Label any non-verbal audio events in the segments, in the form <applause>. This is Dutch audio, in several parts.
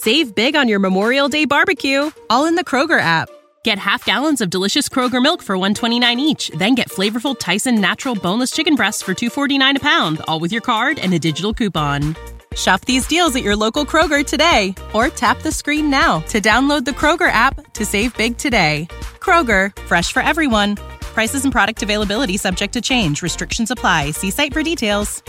Save big on your Memorial Day barbecue, all in the Kroger app. Get half gallons of delicious Kroger milk for 129 each, then get flavorful Tyson natural boneless chicken breasts for 249 a pound, all with your card and a digital coupon. Shop these deals at your local Kroger today or tap the screen now to download the Kroger app to save big today. Kroger, fresh for everyone. Prices and product availability subject to change. Restrictions apply. See site for details.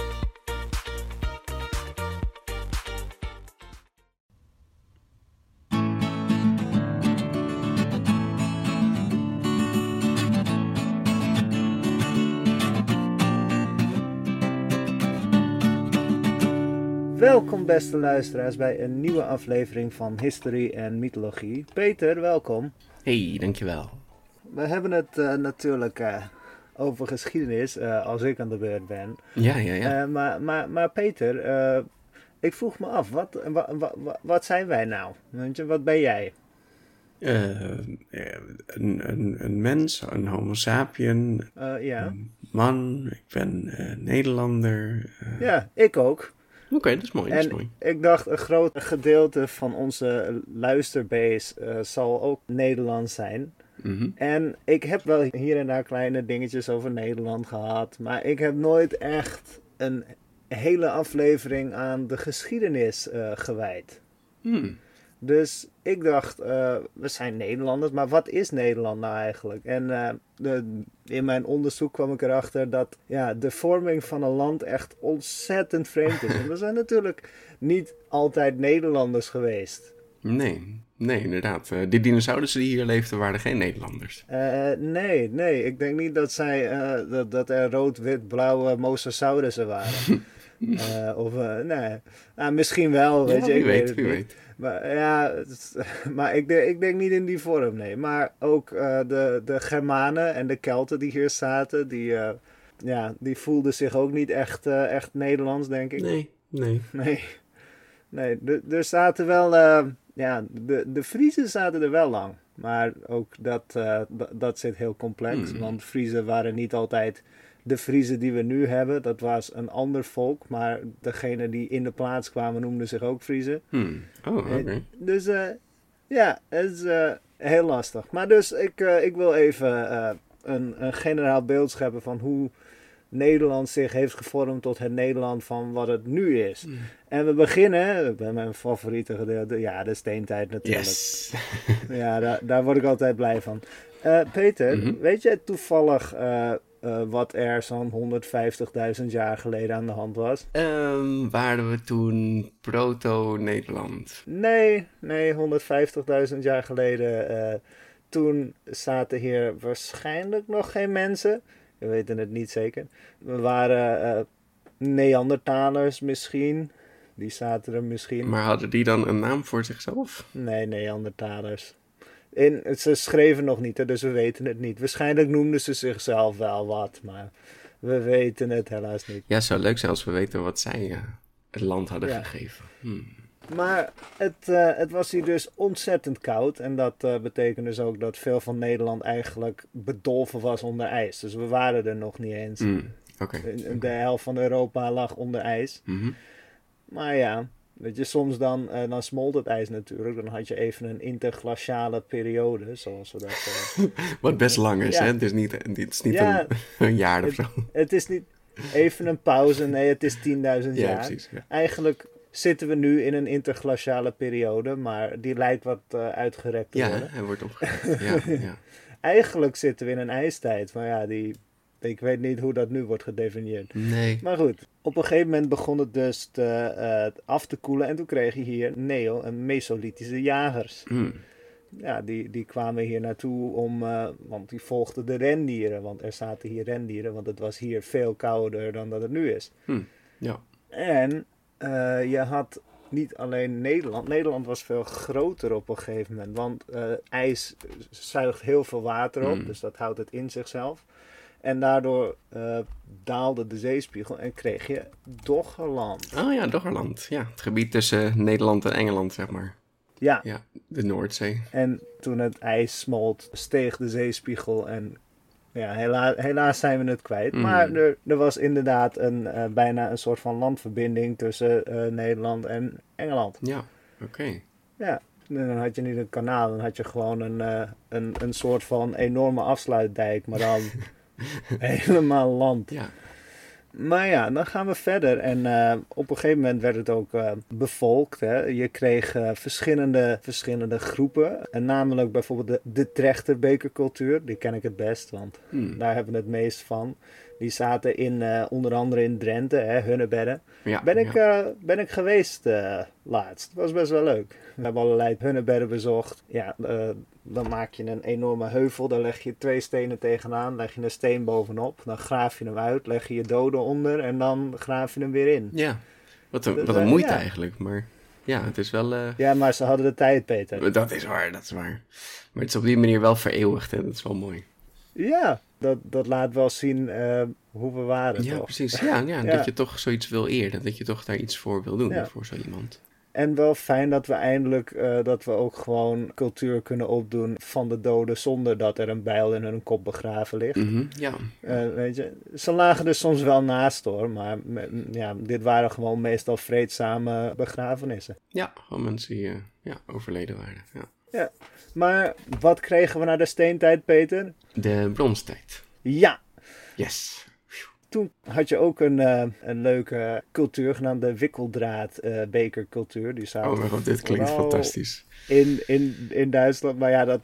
Welkom beste luisteraars bij een nieuwe aflevering van History en Mythologie. Peter, welkom. Hey, dankjewel. We hebben het eh, natuurlijk eh, over geschiedenis eh, als ik aan de beurt ben. Ja, ja, ja. Maar, maar, maar Peter, ik vroeg me af, wat, wa- wa- wa- wat zijn wij nou? Weet je, wat ben jij? Een, een, een mens, een homo sapien, ja. een man, ik ben Nederlander. ja, ik ook. Oké, dat is mooi, dat is En mooi. ik dacht, een groot gedeelte van onze luisterbase eh, zal ook Nederlands zijn. Mhm. En ik heb wel hier en daar kleine dingetjes over Nederland gehad. Maar ik heb nooit echt een hele aflevering aan de geschiedenis eh, gewijd. Hmm. Dus ik dacht, eh, we zijn Nederlanders, maar wat is Nederland nou eigenlijk? En eh, de, in mijn onderzoek kwam ik erachter dat ja, de vorming van een land echt ontzettend vreemd is. En we zijn natuurlijk niet altijd Nederlanders geweest. Nee, nee, inderdaad. Eh de dinosaurussen die hier leefden waren geen Nederlanders. Nee, nee, ik denk niet dat, zij, dat, dat er rood-wit-blauwe mosasaurussen waren. <laughs> Of, nee, nou, misschien wel, weet Ja, je, wie ik weet, weet het wie niet. weet. Maar ja, <laughs> maar ik, denk, ik denk niet in die vorm, nee. Maar ook eh, de, de Germanen en de Kelten die hier zaten, die, eh, ja, die voelden zich ook niet echt, eh, echt Nederlands, denk ik. Nee, nee. <laughs> Nee, nee de- er zaten wel, eh, ja, de, de Friezen zaten er wel lang. Maar ook dat, eh, dat, zit heel complex, Hmm. want Friezen waren niet altijd de Friezen die we nu hebben. Dat was een ander volk, maar degene die in de plaats kwamen noemden zich ook Friezen. Hmm. Oh, oké. Dus eh, ja, het is eh, heel lastig. Maar dus ik, eh, ik wil even een, een generaal beeld scheppen van hoe Nederland zich heeft gevormd tot het Nederland van wat het nu is. Hmm. En we beginnen bij mijn favoriete gedeelte, ja, de steentijd natuurlijk. Yes. Ja, daar, daar word ik altijd blij van. Peter, Mhm. weet jij toevallig eh, wat er zo'n 150.000 jaar geleden aan de hand was? Ehm, waren we toen proto-Nederland? Nee, nee, 150.000 jaar geleden. eh, toen zaten hier waarschijnlijk nog geen mensen. We weten het niet zeker. We waren eh, Neandertalers misschien. Die zaten er misschien. Maar hadden die dan een naam voor zichzelf? Nee, Neandertalers. In, ze schreven nog niet, hè, dus we weten het niet. Waarschijnlijk noemden ze zichzelf wel wat, maar we weten het helaas niet. Ja, zou leuk zijn als we weten wat zij eh, het land hadden Ja. gegeven. Hmm. Maar het, eh, het was hier dus ontzettend koud. En dat eh, betekent dus ook dat veel van Nederland eigenlijk bedolven was onder ijs. Dus we waren er nog niet eens. Hmm. De helft van Europa lag onder ijs. Mhm. Maar ja, weet je, soms dan, dan smolt het ijs natuurlijk. Dan had je even een interglaciale periode, zoals we dat... eh, <laughs> Wat best lang is, Ja. hè? Het is niet, het is niet Ja. een, <laughs> een jaar of zo. het is niet even een pauze, nee, het is 10.000 Ja, jaar. precies. Ja. Eigenlijk zitten we nu in een interglaciale periode, maar die lijkt wat eh, uitgerekt te Ja, worden. hij wordt. <laughs> Ja, ja. Eigenlijk zitten we in een ijstijd, maar ja, die, ik weet niet hoe dat nu wordt gedefinieerd. Nee. Maar goed, op een gegeven moment begon het dus te, eh, af te koelen en toen kreeg je hier neo- en mesolithische jagers. Hmm. Ja, die, die kwamen hier naartoe om, eh, want die volgden de rendieren, want er zaten hier rendieren, want het was hier veel kouder dan dat het nu is. Hmm. Ja. En eh, je had niet alleen Nederland. Nederland was veel groter op een gegeven moment. Want ijs zuigt heel veel water op. Mm. Dus dat houdt het in zichzelf. En daardoor eh, daalde de zeespiegel en kreeg je Doggerland. Oh ja, Doggerland. Ja, het gebied tussen Nederland en Engeland, zeg maar. Ja, Ja, de Noordzee. en toen het ijs smolt, steeg de zeespiegel en ja, hela helaas zijn we het kwijt. Mm. Maar er, er was inderdaad een, eh, bijna een soort van landverbinding tussen eh, Nederland en Engeland. Ja, oké. Ja, en dan had je niet een kanaal, dan had je gewoon een, een, een soort van enorme afsluitdijk, maar dan <laughs> <laughs> helemaal land. Ja. Maar ja, dan gaan we verder. En eh, op een gegeven moment werd het ook eh, bevolkt. Hè. Je kreeg eh, verschillende, verschillende groepen. En namelijk bijvoorbeeld de, de trechterbekercultuur. Die ken ik het best, want Hmm. daar hebben we het meest van. Die zaten in, eh, onder andere in Drenthe, hè. Ja, Ben ik, ja. eh, ben ik geweest eh, laatst. was best wel leuk. We hebben allerlei Hunnebedden bezocht. Ja, dan maak je een enorme heuvel. Daar leg je twee stenen tegenaan. Leg je een steen bovenop. Dan graaf je hem uit. Leg je je doden onder. En dan graaf je hem weer in. Ja, wat een, Dus, wat een moeite ja. eigenlijk. Maar ja, het is wel... Ja, maar ze hadden de tijd, Peter. Dat is waar, dat is waar. Maar het is op die manier wel vereeuwigd en dat is wel mooi. Ja, dat, dat laat wel zien eh, hoe we waren, Ja, toch? precies. Ja, ja, <laughs> Ja. dat je toch zoiets wil eren. Dat je toch daar iets voor wil doen Ja. voor zo iemand. En wel fijn dat we eindelijk, eh, dat we ook gewoon cultuur kunnen opdoen van de doden zonder dat er een bijl in hun kop begraven ligt. Mhm, Ja, Eh, weet je, ze lagen er soms wel naast hoor, maar me- ja, dit waren gewoon meestal vreedzame begrafenissen. ja, gewoon mensen die ja, overleden waren. Ja. Maar wat kregen we na de steentijd, Peter? De bronstijd. Ja, Yes. toen had je ook een, eh, een leuke cultuur genaamd de wikkeldraadbekercultuur. Die zaten Oh mijn god, <laughs> dit klinkt fantastisch. in, in, in Duitsland, maar ja, dat,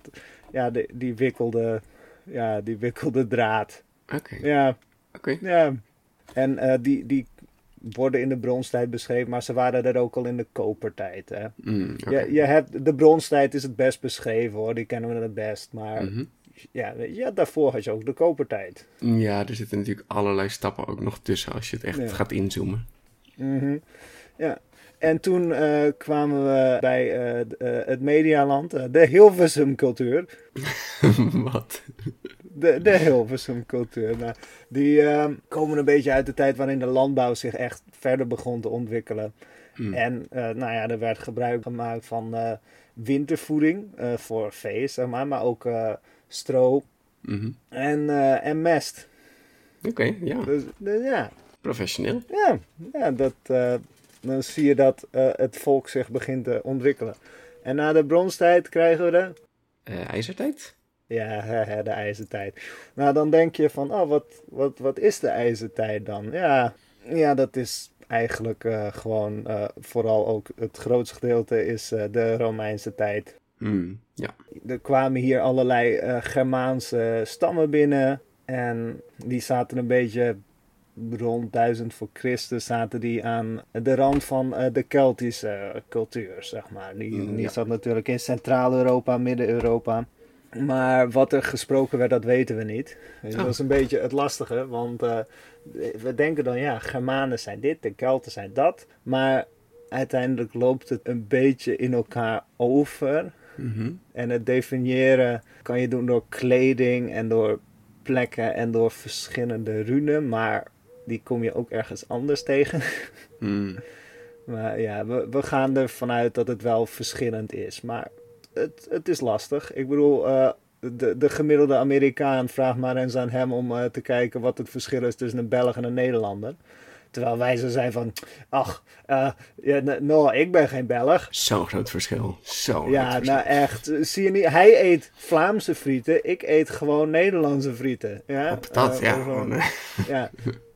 ja die, die wikkelde, ja, die wikkelde draad. Oké, Ja, oké. Ja, en eh, die, die worden in de bronstijd beschreven, maar ze waren er ook al in de kopertijd. Hè? Mm. Je, je hebt, de bronstijd is het best beschreven hoor, die kennen we het best. Maar Mhm. Ja, ja, daarvoor had je ook de kopertijd. Ja, er zitten natuurlijk allerlei stappen ook nog tussen als je het echt Ja. gaat inzoomen. Mhm. Ja. En toen eh, kwamen we bij eh, het Medialand, de Hilversum cultuur. <laughs> Wat? De, de Hilversum cultuur. Nou, die eh, komen een beetje uit de tijd waarin de landbouw zich echt verder begon te ontwikkelen. Mm. En nou ja, er werd gebruik gemaakt van wintervoeding voor vee, zeg maar, maar ook stro Mhm. en, eh, en mest. Oké, ja. Dus, dus ja, Professioneel. ja, ja dat, eh, dan zie je dat eh, het volk zich begint te ontwikkelen. En na de bronstijd krijgen we de, ijzertijd? ja, de ijzertijd. Nou, dan denk je van, oh, wat, wat, wat is de ijzertijd dan? Ja, ja dat is eigenlijk gewoon, vooral ook het grootste gedeelte is de Romeinse tijd. Mm, ja. Er kwamen hier allerlei eh, Germaanse stammen binnen. En die zaten een beetje rond 1000 voor Christus zaten die aan de rand van eh, de Keltische eh, cultuur, zeg maar. Die, Mm, die ja. zat natuurlijk in Centraal-Europa, Midden-Europa. Maar wat er gesproken werd, dat weten we niet. Dus Oh. Dat is een beetje het lastige, want we denken dan, ja, Germanen zijn dit, de Kelten zijn dat. Maar uiteindelijk loopt het een beetje in elkaar over. Mhm. En het definiëren kan je doen door kleding en door plekken en door verschillende runen. Maar die kom je ook ergens anders tegen. <laughs> Mm, Maar ja, we, we gaan ervan uit dat het wel verschillend is. Maar het, het is lastig. Ik bedoel, eh, de, de gemiddelde Amerikaan vraagt maar eens aan hem om eh, te kijken wat het verschil is tussen een Belg en een Nederlander. Terwijl wij zo zijn van, ach, eh, ja, nou, ik ben geen Belg. Zo'n groot verschil. Zo'n Ja, groot verschil. nou echt. Zie je niet? Hij eet Vlaamse frieten. Ik eet gewoon Nederlandse frieten. Ja, Op dat, Eh, ja. gewoon- <laughs> eh, ja.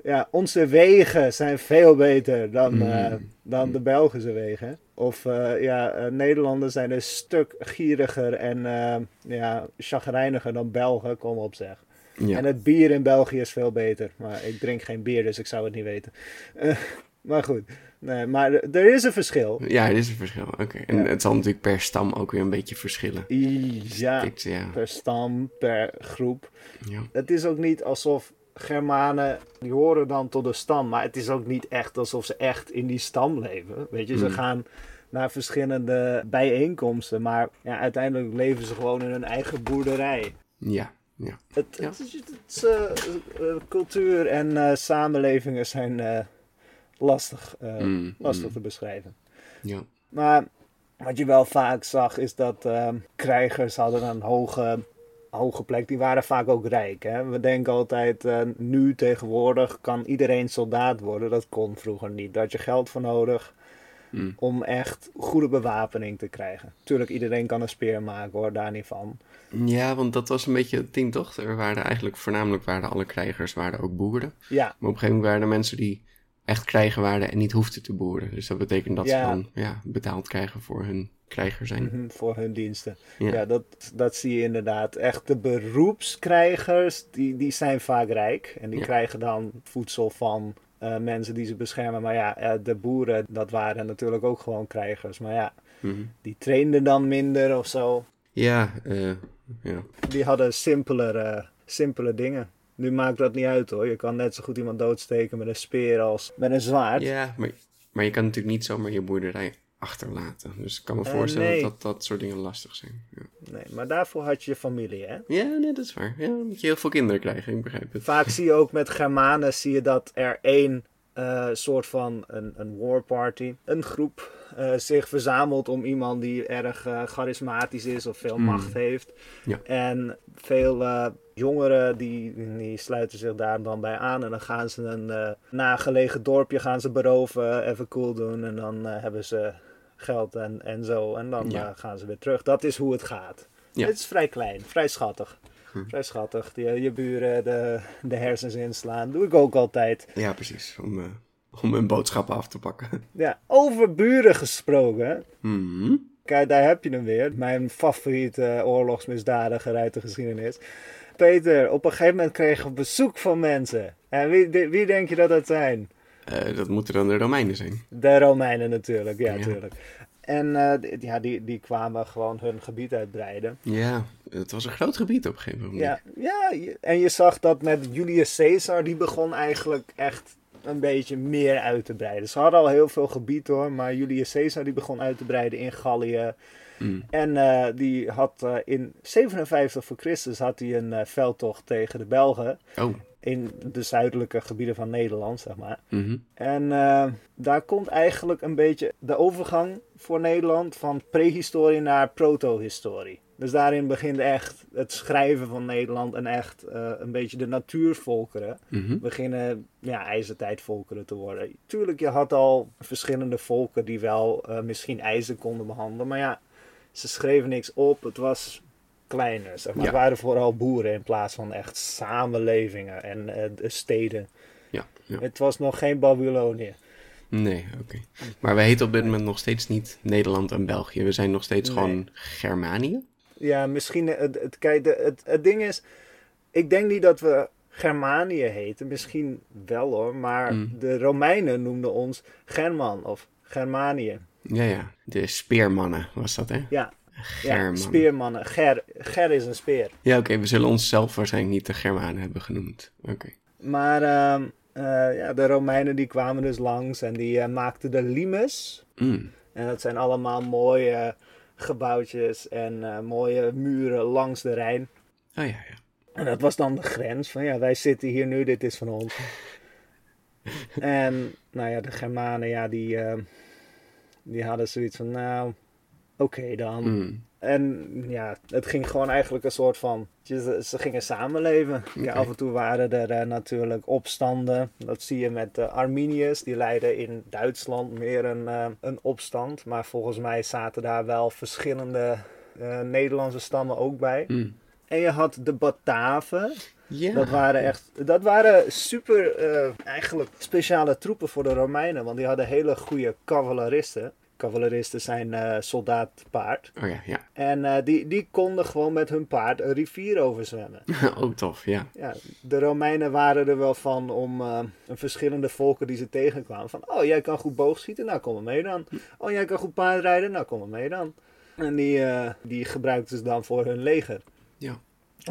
Ja, onze wegen zijn veel beter dan, eh, Mm. dan de Belgische wegen. Of eh, ja, eh, Nederlanders zijn een stuk gieriger en eh, ja, chagrijniger dan Belgen, kom op zeg. Ja. En het bier in België is veel beter. Maar ik drink geen bier, dus ik zou het niet weten. Eh, maar goed, nee, maar er- is een verschil. ja, er is een verschil. Oké. En Ja. het zal natuurlijk per stam ook weer een beetje verschillen. Ja. per stam, per groep. ja. Het is ook niet alsof Germanen, die horen dan tot de stam, maar het is ook niet echt alsof ze echt in die stam leven. Weet je, ze Hmm. gaan naar verschillende bijeenkomsten, maar ja, uiteindelijk leven ze gewoon in hun eigen boerderij. Ja. Ja. Het, Ja. het, is- het eh, eh, cultuur en eh, samenlevingen zijn eh, lastig, eh, Mm, lastig mm. te beschrijven. Ja. Maar wat je wel vaak zag is dat ehm, krijgers hadden een hoge, hoge plek. Die waren vaak ook rijk. Hè? We denken altijd, eh, nu tegenwoordig kan iedereen soldaat worden. Dat kon vroeger niet. Daar had je geld voor nodig. Mm. om echt goede bewapening te krijgen. Tuurlijk, iedereen kan een speer maken hoor, daar niet van. Ja, want dat was een beetje het ding, toch? Er waren eigenlijk, voornamelijk waren alle krijgers waren ook boeren. Ja, Maar op een gegeven moment waren er mensen die echt krijger waren en niet hoefden te boeren. Dus dat betekent dat Ja. ze dan ja, betaald krijgen voor hun krijger zijn. mhm, voor hun diensten. Ja. Ja, dat, dat zie je inderdaad. Echt de beroepskrijgers, die, die zijn vaak rijk. En die Ja. krijgen dan voedsel van eh, mensen die ze beschermen. Maar ja, eh, de boeren, dat waren natuurlijk ook gewoon krijgers. Maar ja, Mhm. die trainden dan minder of zo. Ja, eh, ja. Die hadden simpelere, simpele dingen. Nu maakt dat niet uit hoor. Je kan net zo goed iemand doodsteken met een speer als met een zwaard. ja maar, maar je kan natuurlijk niet zomaar je boerderij achterlaten. Dus ik kan me Eh, voorstellen nee. dat dat soort dingen lastig zijn. Ja, Nee, maar daarvoor had je familie hè. ja nee, dat is waar. Ja, dan moet je heel veel kinderen krijgen, ik begrijp het. Vaak zie je ook met Germanen zie je dat er één eh, soort van een, een war party, een groep eh, zich verzamelt om iemand die erg charismatisch is of veel Hmm. macht heeft. Ja. En veel jongeren die, die sluiten zich daar dan bij aan en dan gaan ze een nagelegen dorpje gaan ze beroven, even cool doen en dan hebben ze geld en, en zo en dan Ja. eh, gaan ze weer terug. Dat is hoe het gaat. Ja. Het is vrij klein, vrij schattig. Hm. Vrij schattig. Je, je buren de, de hersens inslaan. Doe ik ook altijd. Ja, precies. Om, eh, om hun boodschappen af te pakken. <laughs> Ja, over buren gesproken. Mhm. Kijk, daar heb je hem weer. Mijn favoriete oorlogsmisdadiger uit de geschiedenis. Peter, op een gegeven moment kregen we bezoek van mensen. En wie, de- wie denk je dat dat zijn? Eh, dat moeten dan de Romeinen zijn. De Romeinen natuurlijk, ja, Ja. natuurlijk. En eh, ja, die, die kwamen gewoon hun gebied uitbreiden. Ja, het was een groot gebied op een gegeven moment. Ja, ja, en je zag dat met Julius Caesar, die begon eigenlijk echt een beetje meer uit te breiden. Ze hadden al heel veel gebied hoor, maar Julius Caesar die begon uit te breiden in Gallië. Mm. En eh, die had in 57 voor Christus had hij een veldtocht tegen de Belgen Oh. In de zuidelijke gebieden van Nederland, zeg maar. mhm. En eh, daar komt eigenlijk een beetje de overgang voor Nederland van prehistorie naar protohistorie. Dus daarin begint echt het schrijven van Nederland en echt eh, een beetje de natuurvolkeren Mhm. beginnen ja, ijzertijdvolkeren te worden. Tuurlijk, je had al verschillende volken die wel eh, misschien ijzer konden behandelen, maar ja, ze schreven niks op. Het was kleiner, zeg maar. Ja. Het waren vooral boeren in plaats van echt samenlevingen en eh, de steden. Ja, ja. Het was nog geen Babylonië. Nee, oké. Maar we heten op dit moment nog steeds niet Nederland en België. We zijn nog steeds Nee. gewoon Germanië. Ja, misschien. Het, het, kijk, het, het ding is. Ik denk niet dat we Germanië heten. Misschien wel hoor. Maar Mm. de Romeinen noemden ons German of Germanië. Ja, ja. De speermannen was dat, hè? Ja, ja German. speermannen. Ger, ger is een speer. Ja, oké. we zullen onszelf waarschijnlijk niet de Germanen hebben genoemd. Oké. Maar ehm, eh, ja, de Romeinen die kwamen dus langs en die eh, maakten de limes. Mm. En dat zijn allemaal mooie gebouwtjes en eh, mooie muren langs de Rijn. Oh ja, ja. En dat was dan de grens van ja, wij zitten hier nu, dit is van ons. <laughs> en nou ja, de Germanen, ja, die, eh, die hadden zoiets van, nou, oké dan. Mm. En ja, het ging gewoon eigenlijk een soort van, ze, ze gingen samenleven. Ja, af en toe waren er eh, natuurlijk opstanden. Dat zie je met de Arminiërs, die leidden in Duitsland meer een, eh, een opstand. Maar volgens mij zaten daar wel verschillende eh, Nederlandse stammen ook bij. Mm. En je had de Bataven. Ja. Dat waren echt, dat waren super, eh, eigenlijk speciale troepen voor de Romeinen. Want die hadden hele goede cavaleristen. Cavaleristen zijn eh soldaat paard. Oh ja, ja. En eh, die, die konden gewoon met hun paard een rivier overzwemmen. <laughs> oh, tof, ja. Ja, de Romeinen waren er wel van om een verschillende volken die ze tegenkwamen. Van, oh, jij kan goed boogschieten, nou kom maar mee dan. Oh, jij kan goed paardrijden, nou kom maar mee dan. En die, die gebruikten ze dan voor hun leger. Ja.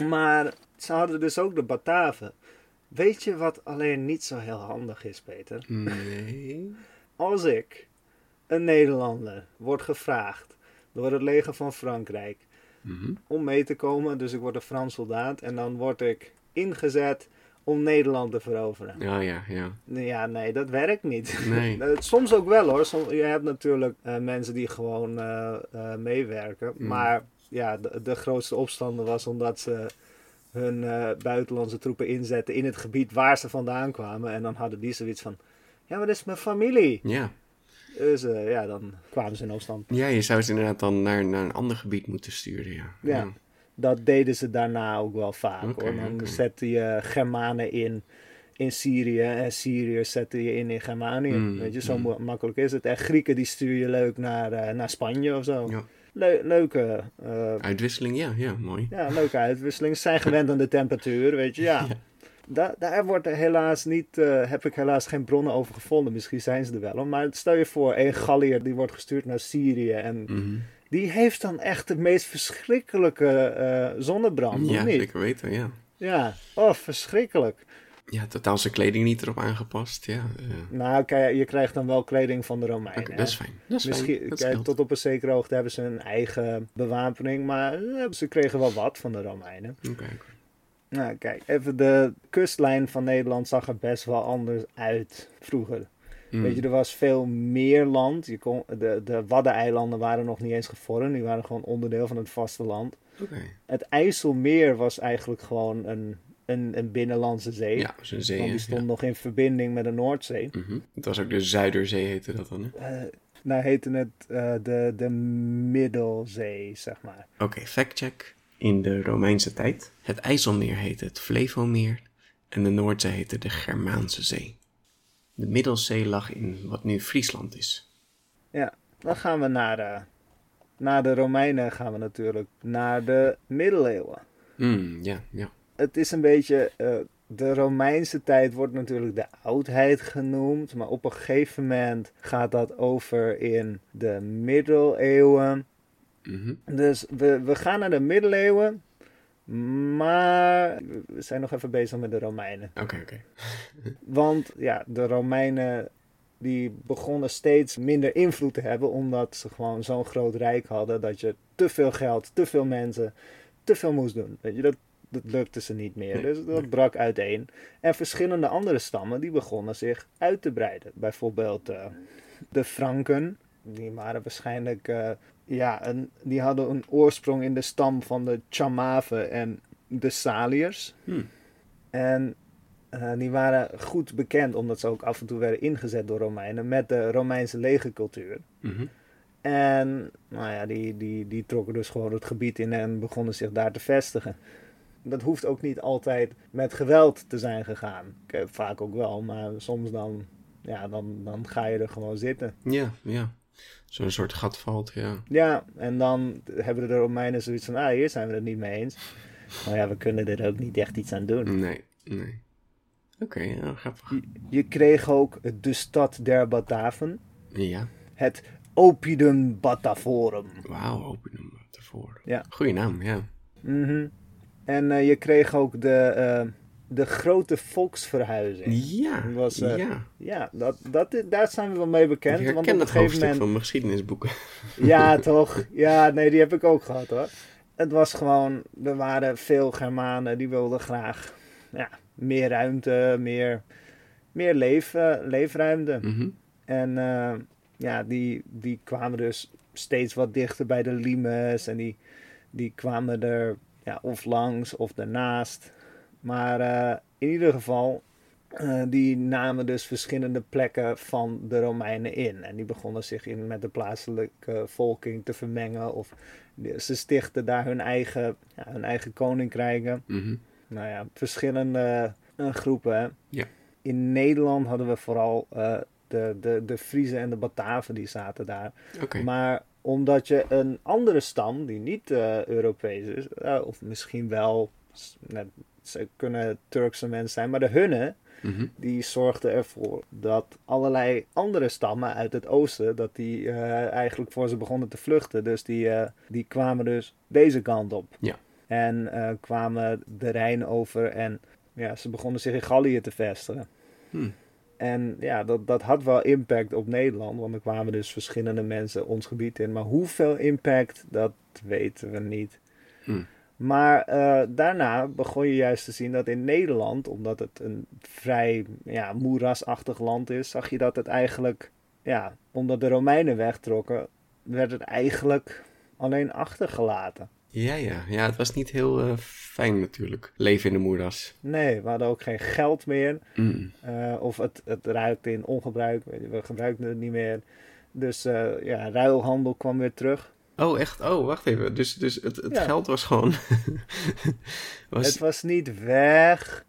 Maar ze hadden dus ook de Bataven. Weet je wat alleen niet zo heel handig is, Peter? Nee. Als ik, een Nederlander, word gevraagd door het leger van Frankrijk Mhm. om mee te komen. Dus ik word een Frans soldaat en dan word ik ingezet om Nederland te veroveren. Oh ja, ja. Ja, nee, dat werkt niet. Nee. <laughs> Eh, Soms ook wel hoor. Soms, je hebt natuurlijk eh, mensen die gewoon eh, meewerken. Mm. Maar ja, de, de grootste opstanden was omdat ze hun buitenlandse troepen inzetten in het gebied waar ze vandaan kwamen. En dan hadden die zoiets van, ja, maar dat is mijn familie. Ja. Dus eh, ja, dan kwamen ze in opstand. Ja, je zou ze inderdaad dan naar, naar een ander gebied moeten sturen, ja. Ja. Dat deden ze daarna ook wel vaak hoor. Dan oké. zette je Germanen in in Syrië en Syriërs zette je in in Germanië. Mm, Weet je, zo mm. makkelijk is het. En Grieken die stuur je leuk naar, eh, naar Spanje of zo. Ja. Le- leuke, eh, Uitwisseling, ja, ja, mooi. ja, leuke uitwisseling. Ze zijn gewend aan de temperatuur, weet je. Ja. <laughs> Ja. Da- daar wordt er helaas niet, eh, heb ik helaas geen bronnen over gevonden. Misschien zijn ze er wel. Maar stel je voor, een Galliër die wordt gestuurd naar Syrië. En Mhm. die heeft dan echt de meest verschrikkelijke eh, zonnebrand, of Ja, niet? zeker weten, ja. Ja, oh, verschrikkelijk. Ja, totaal zijn kleding niet erop aangepast, ja. Nou, kijk, je krijgt dan wel kleding van de Romeinen. dat is fijn. Dat is Misschien, fijn. Dat kijk, tot op een zekere hoogte hebben ze een eigen bewapening, maar eh, ze kregen wel wat van de Romeinen. Oké, oké. Nou, kijk, even de kustlijn van Nederland zag er best wel anders uit vroeger. Mm. Weet je, er was veel meer land. Je kon, de, de Waddeneilanden waren nog niet eens gevormd, die waren gewoon onderdeel van het vasteland. Oké. Het IJsselmeer was eigenlijk gewoon een, een, een binnenlandse zee. Ja, zo'n zee, want die stond ja. nog in verbinding met de Noordzee. Mhm. Het was ook de Zuiderzee, heette dat dan, hè? Eh, nou heette het eh, de, de Middelzee, zeg maar. Oké, factcheck. In de Romeinse tijd. Het IJsselmeer heette het Flevomeer en de Noordzee heette de Germaanse Zee. De Middelzee lag in wat nu Friesland is. Ja, dan gaan we naar, eh, na de Romeinen gaan we natuurlijk naar de middeleeuwen. Mm, ja, ja. Het is een beetje, eh, de Romeinse tijd wordt natuurlijk de oudheid genoemd, maar op een gegeven moment gaat dat over in de middeleeuwen. Mhm. Dus we, we gaan naar de middeleeuwen, maar we zijn nog even bezig met de Romeinen. Oké, oké. <laughs> Want ja, de Romeinen die begonnen steeds minder invloed te hebben, omdat ze gewoon zo'n groot rijk hadden dat je te veel geld, te veel mensen, te veel moest doen. Weet je, dat, dat lukte ze niet meer. Dus dat <laughs> brak uiteen. En verschillende andere stammen die begonnen zich uit te breiden. Bijvoorbeeld eh, de Franken, die waren waarschijnlijk, eh, ja, een, die hadden een oorsprong in de stam van de Chamaven en de Saliërs. Hm. En eh, die waren goed bekend, omdat ze ook af en toe werden ingezet door Romeinen, met de Romeinse legercultuur. Mhm. En nou ja, die, die, die trokken dus gewoon het gebied in en begonnen zich daar te vestigen. Dat hoeft ook niet altijd met geweld te zijn gegaan. Ik, Vaak ook wel, maar soms dan, ja, dan, dan ga je er gewoon zitten. Ja, ja. Zo'n soort gat valt, ja. Ja, en dan hebben de Romeinen zoiets van, ah, hier zijn we het niet mee eens. Maar ja, we kunnen er ook niet echt iets aan doen. Nee, nee. Oké, ja, grappig. Je, je kreeg ook de stad der Bataven. Ja. Het Opidum Batavorum. Wauw, hem ervoor. Ja. Goeie naam, ja. Mhm. En eh, je kreeg ook de, eh, de grote volksverhuizing. Ja, Dat was, eh, ja. Ja, dat, dat, daar zijn we wel mee bekend. ik want herken op dat hoofdstuk moment... van mijn geschiedenisboeken. Ja, <laughs> toch? Ja, nee, die heb ik ook gehad hoor. Het was gewoon, er waren veel Germanen die wilden graag ja, meer ruimte, meer, meer leef, eh, leefruimte. Mhm. En eh, ja, die, die kwamen dus steeds wat dichter bij de limes. En die, die kwamen er ja, of langs of daarnaast. Maar eh, in ieder geval, eh, die namen dus verschillende plekken van de Romeinen in. En die begonnen zich in, met de plaatselijke volking te vermengen. Of ze stichtten daar hun eigen, ja, hun eigen koninkrijken Mhm. nou ja, verschillende eh, groepen. hè. Ja. In Nederland hadden we vooral de, de, de Friezen en de Bataven die zaten daar. Maar omdat je een andere stam, die niet Europees is, of misschien wel, net, ze kunnen Turkse mensen zijn, maar de hunne, Mhm. die zorgden ervoor dat allerlei andere stammen uit het oosten, dat die eh, eigenlijk voor ze begonnen te vluchten. Dus die, eh, die kwamen dus deze kant op. Ja. En eh, kwamen de Rijn over en ja, ze begonnen zich in Gallië te vestigen. Hm. En ja, dat, dat had wel impact op Nederland, want er kwamen dus verschillende mensen ons gebied in. Maar hoeveel impact, dat weten we niet. Hm. Maar eh, daarna begon je juist te zien dat in Nederland, omdat het een vrij ja, moerasachtig land is, zag je dat het eigenlijk, ja, omdat de Romeinen wegtrokken, werd het eigenlijk alleen achtergelaten. Ja, ja. Ja, het was niet heel eh, fijn natuurlijk. Leven in de moeras. Nee, we hadden ook geen geld meer. Mm. Eh, of het, het ruikte in ongebruik. We gebruikten het niet meer. Dus ja, ruilhandel kwam weer terug. Oh, echt? Oh, wacht even. Dus, dus het, het Ja. geld was gewoon... <laughs> was, Het was niet weg,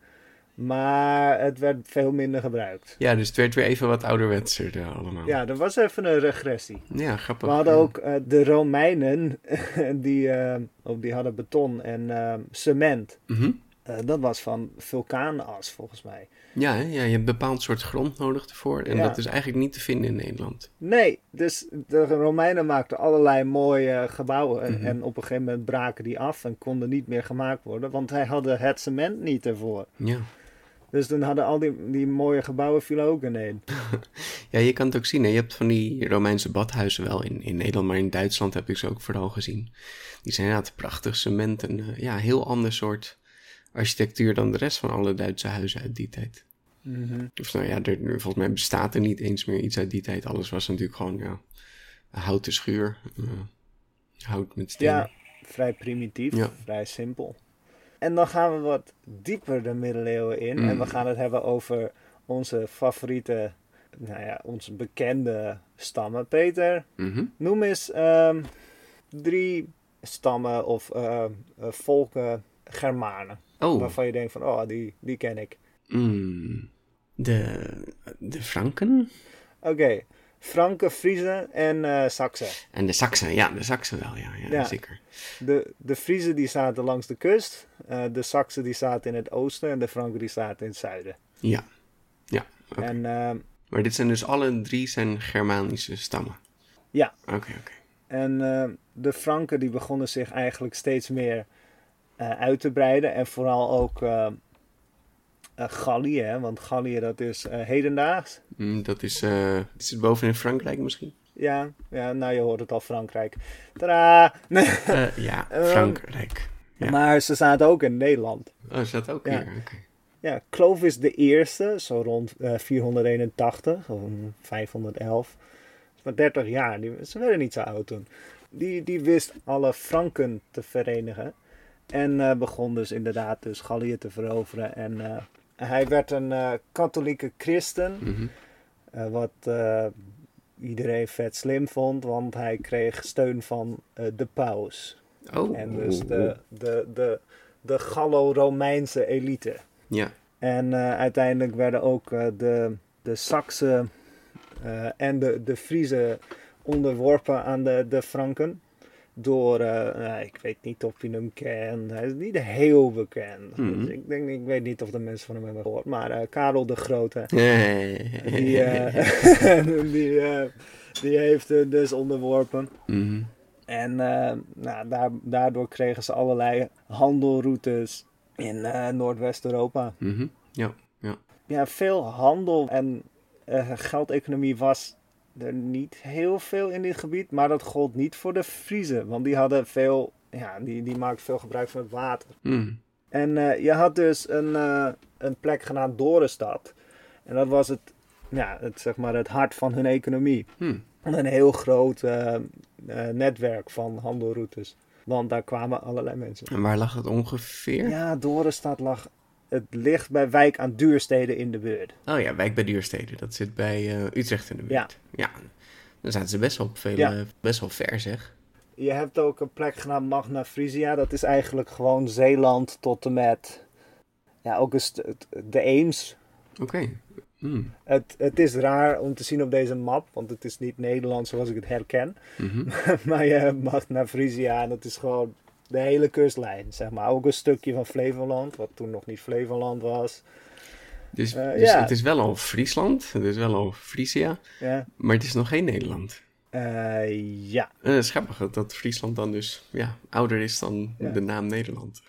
maar het werd veel minder gebruikt. Ja, dus het werd weer even wat ouderwetser eh, allemaal. Ja, er was even een regressie. Ja, grappig. We hadden Ja. ook eh, de Romeinen, <laughs> die, eh, oh, die hadden beton en cement. Mhm. Dat was van vulkaanas volgens mij. Ja, hè? ja, je hebt een bepaald soort grond nodig ervoor. En Ja. dat is eigenlijk niet te vinden in Nederland. Nee, dus de Romeinen maakten allerlei mooie gebouwen. En, Mhm. en op een gegeven moment braken die af en konden niet meer gemaakt worden. Want hij hadden het cement niet ervoor. Ja. Dus toen hadden al die, die mooie gebouwen vielen ook ineen. <laughs> ja, je kan het ook zien. Hè? Je hebt van die Romeinse badhuizen wel in, in Nederland, maar in Duitsland heb ik ze ook vooral gezien. Die zijn inderdaad prachtig cement en eh, ja, heel ander soort architectuur dan de rest van alle Duitse huizen uit die tijd. Of nou ja, er, volgens mij bestaat er niet eens meer iets uit die tijd. Alles was natuurlijk gewoon ja, een houten schuur. eh, hout met steen. Ja, vrij primitief, Ja. vrij simpel. En dan gaan we wat dieper de middeleeuwen in. En Mm. we gaan het hebben over onze favoriete, nou ja, onze bekende stammen. Peter, Mhm. noem eens ehm, drie stammen of eh, eh, volken Germanen. Oh, Waarvan je denkt van, oh, die, die ken ik. mm, de, de Franken Oké, Franken, Friezen en Saksen. en de Saksen. Ja, de Saksen wel, ja, ja, Ja. zeker. De, de Friezen die zaten langs de kust. eh, de Saksen die zaten in het oosten. En de Franken die zaten in het zuiden. Ja, ja. En ehm, Maar dit zijn dus alle drie zijn Germanische stammen. Ja. Oké, oké. En eh, de Franken die begonnen zich eigenlijk steeds meer uit te breiden. En vooral ook eh, eh, Gallië, hè, want Gallië dat is eh, hedendaags. Mm, dat is, eh, is het boven in Frankrijk misschien? Ja, ja, nou je hoort het al, Frankrijk. Tadaa! <laughs> Eh, ja, Frankrijk. Ja. Maar ze zaten ook in Nederland. Oh, ook Ja. hier? Oké. Ja, Clovis de Eerste, zo rond eh, 481 of 511. is maar 30 jaar, die, ze werden niet zo oud toen. Die, die wist alle Franken te verenigen. En eh, begon dus inderdaad dus Gallië te veroveren. En eh, hij werd een eh, katholieke christen. Mhm. eh, wat eh, iedereen vet slim vond, want hij kreeg steun van eh, de paus. Oh. En dus de, de, de, de Gallo-Romeinse elite. Ja. En eh, uiteindelijk werden ook eh, de, de Saksen eh, en de, de Friezen onderworpen aan de, de Franken. Door, eh, nou, ik weet niet of je hem kent, hij is niet heel bekend. Mhm. Dus ik, denk, ik weet niet of de mensen van hem hebben gehoord, maar eh, Karel de Grote, die, die, die heeft het dus onderworpen. Mhm. En eh, nou, daar, daardoor kregen ze allerlei handelroutes in Noordwest-Europa. Mhm. Ja. Ja. Ja, veel handel en eh, geldeconomie was er niet heel veel in dit gebied. Maar dat gold niet voor de Friezen. Want die hadden veel, ja, die, die maakten veel gebruik van het water. Mhm. En eh, je had dus een, eh, een plek genaamd Dorenstad. En dat was het, ja, het, zeg maar het hart van hun economie. Hm. Een heel groot eh, netwerk van handelroutes. Want daar kwamen allerlei mensen. En waar lag het ongeveer? Ja, Dorenstad lag. Het ligt bij wijk aan duursteden in de buurt. Oh ja, Wijk bij Duurstede. Dat zit bij eh, Utrecht in de buurt. Ja. Dan zaten ze best wel, veel, Ja. eh, best wel ver, zeg. Je hebt ook een plek genaamd Magna Frisia. Dat is eigenlijk gewoon Zeeland tot en met. Ja, ook een st- het- de Eems. Oké. Hm. Het, het is raar om te zien op deze map, want het is niet Nederland zoals ik het herken. Mhm. <laughs> maar je hebt Magna Frisia en dat is gewoon de hele kustlijn, zeg maar. Ook een stukje van Flevoland, wat toen nog niet Flevoland was. Dus, ja. het is wel al Friesland. Het is wel al Frisia. Ja, Maar het is nog geen Nederland. Eh, ja. Het is grappig dat- Friesland dan dus ja, ouder is dan Ja. de naam Nederland.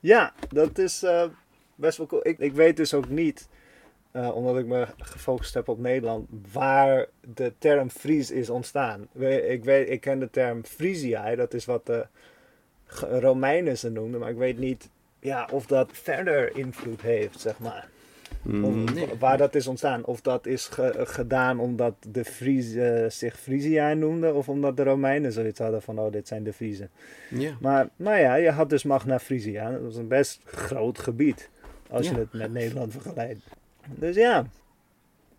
Ja, dat is best wel cool. Ik, ik weet dus ook niet, omdat ik me gefocust heb op Nederland, waar de term Fries is ontstaan. Ik, weet, ik ken de term Frisia, dat is wat de Romeinen ze noemden, maar ik weet niet ja, of dat verder invloed heeft, zeg maar. Mm, Of, nee. Waar dat is ontstaan. Of dat is ge- gedaan omdat de Friezen zich Frisia noemden, of omdat de Romeinen zoiets hadden van, oh, dit zijn de Friezen. Ja. Maar, maar ja, je had dus Magna Frisia. Dat was een best groot gebied. Als je het met Nederland vergelijkt. Dus ja,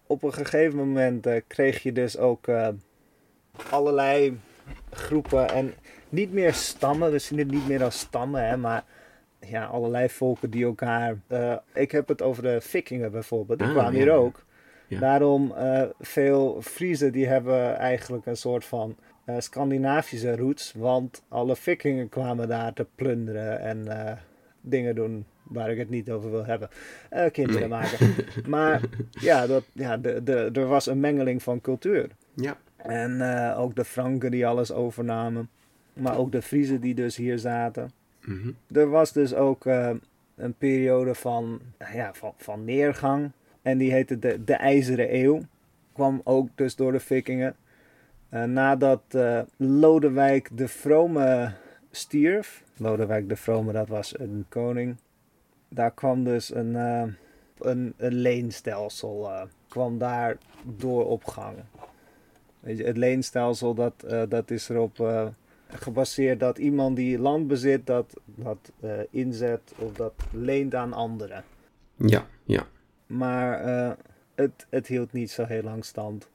op een gegeven moment eh, kreeg je dus ook eh, allerlei groepen en niet meer stammen. We zien het niet meer als stammen, hè, maar ja, allerlei volken die elkaar. eh, ik heb het over de Vikingen bijvoorbeeld, die Ah, kwamen ja, hier ook. Ja. Daarom eh, veel Friesen die hebben eigenlijk een soort van eh, Scandinavische roots, want alle Vikingen kwamen daar te plunderen en dingen doen waar ik het niet over wil hebben. Kinderen Nee. maken. <laughs> Maar ja, dat, ja de, de, er was een mengeling van cultuur. Ja. En ook de Franken die alles overnamen. Maar ook de Friezen die dus hier zaten. Mhm. Er was dus ook eh, een periode van, ja, van, van neergang. En die heette de, de IJzeren Eeuw. Kwam ook dus door de Vikingen. Eh, nadat eh, Lodewijk de Vrome stierf. Lodewijk de Vrome, dat was een koning. Daar kwam dus een, eh, een, een leenstelsel kwam daar door op gang. Weet je, het leenstelsel dat, dat is erop gebaseerd dat iemand die land bezit dat, dat eh, inzet of dat leent aan anderen. Ja, ja. Maar eh, het, het hield niet zo heel lang stand.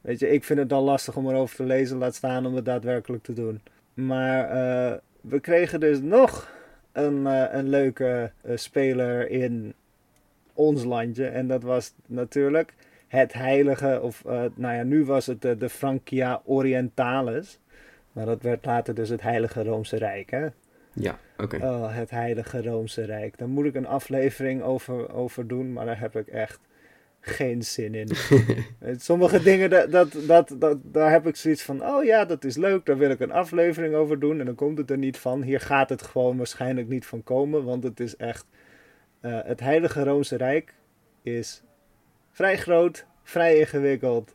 Weet je, ik vind het dan lastig om erover te lezen, laat staan om het daadwerkelijk te doen. Maar eh, we kregen dus nog een, een leuke speler in ons landje. En dat was natuurlijk het heilige, of nou ja, nu was het de Francia Orientalis. Maar dat werd later dus het Heilige Roomse Rijk, hè? Ja, oké. Oh, het Heilige Roomse Rijk. Daar moet ik een aflevering over, over doen, maar daar heb ik echt geen zin in. <laughs> Sommige dingen, dat, dat, dat, dat, daar heb ik zoiets van, oh ja, dat is leuk, daar wil ik een aflevering over doen. En dan komt het er niet van. Hier gaat het gewoon waarschijnlijk niet van komen, want het is echt... eh, het Heilige Roomse Rijk is vrij groot, vrij ingewikkeld.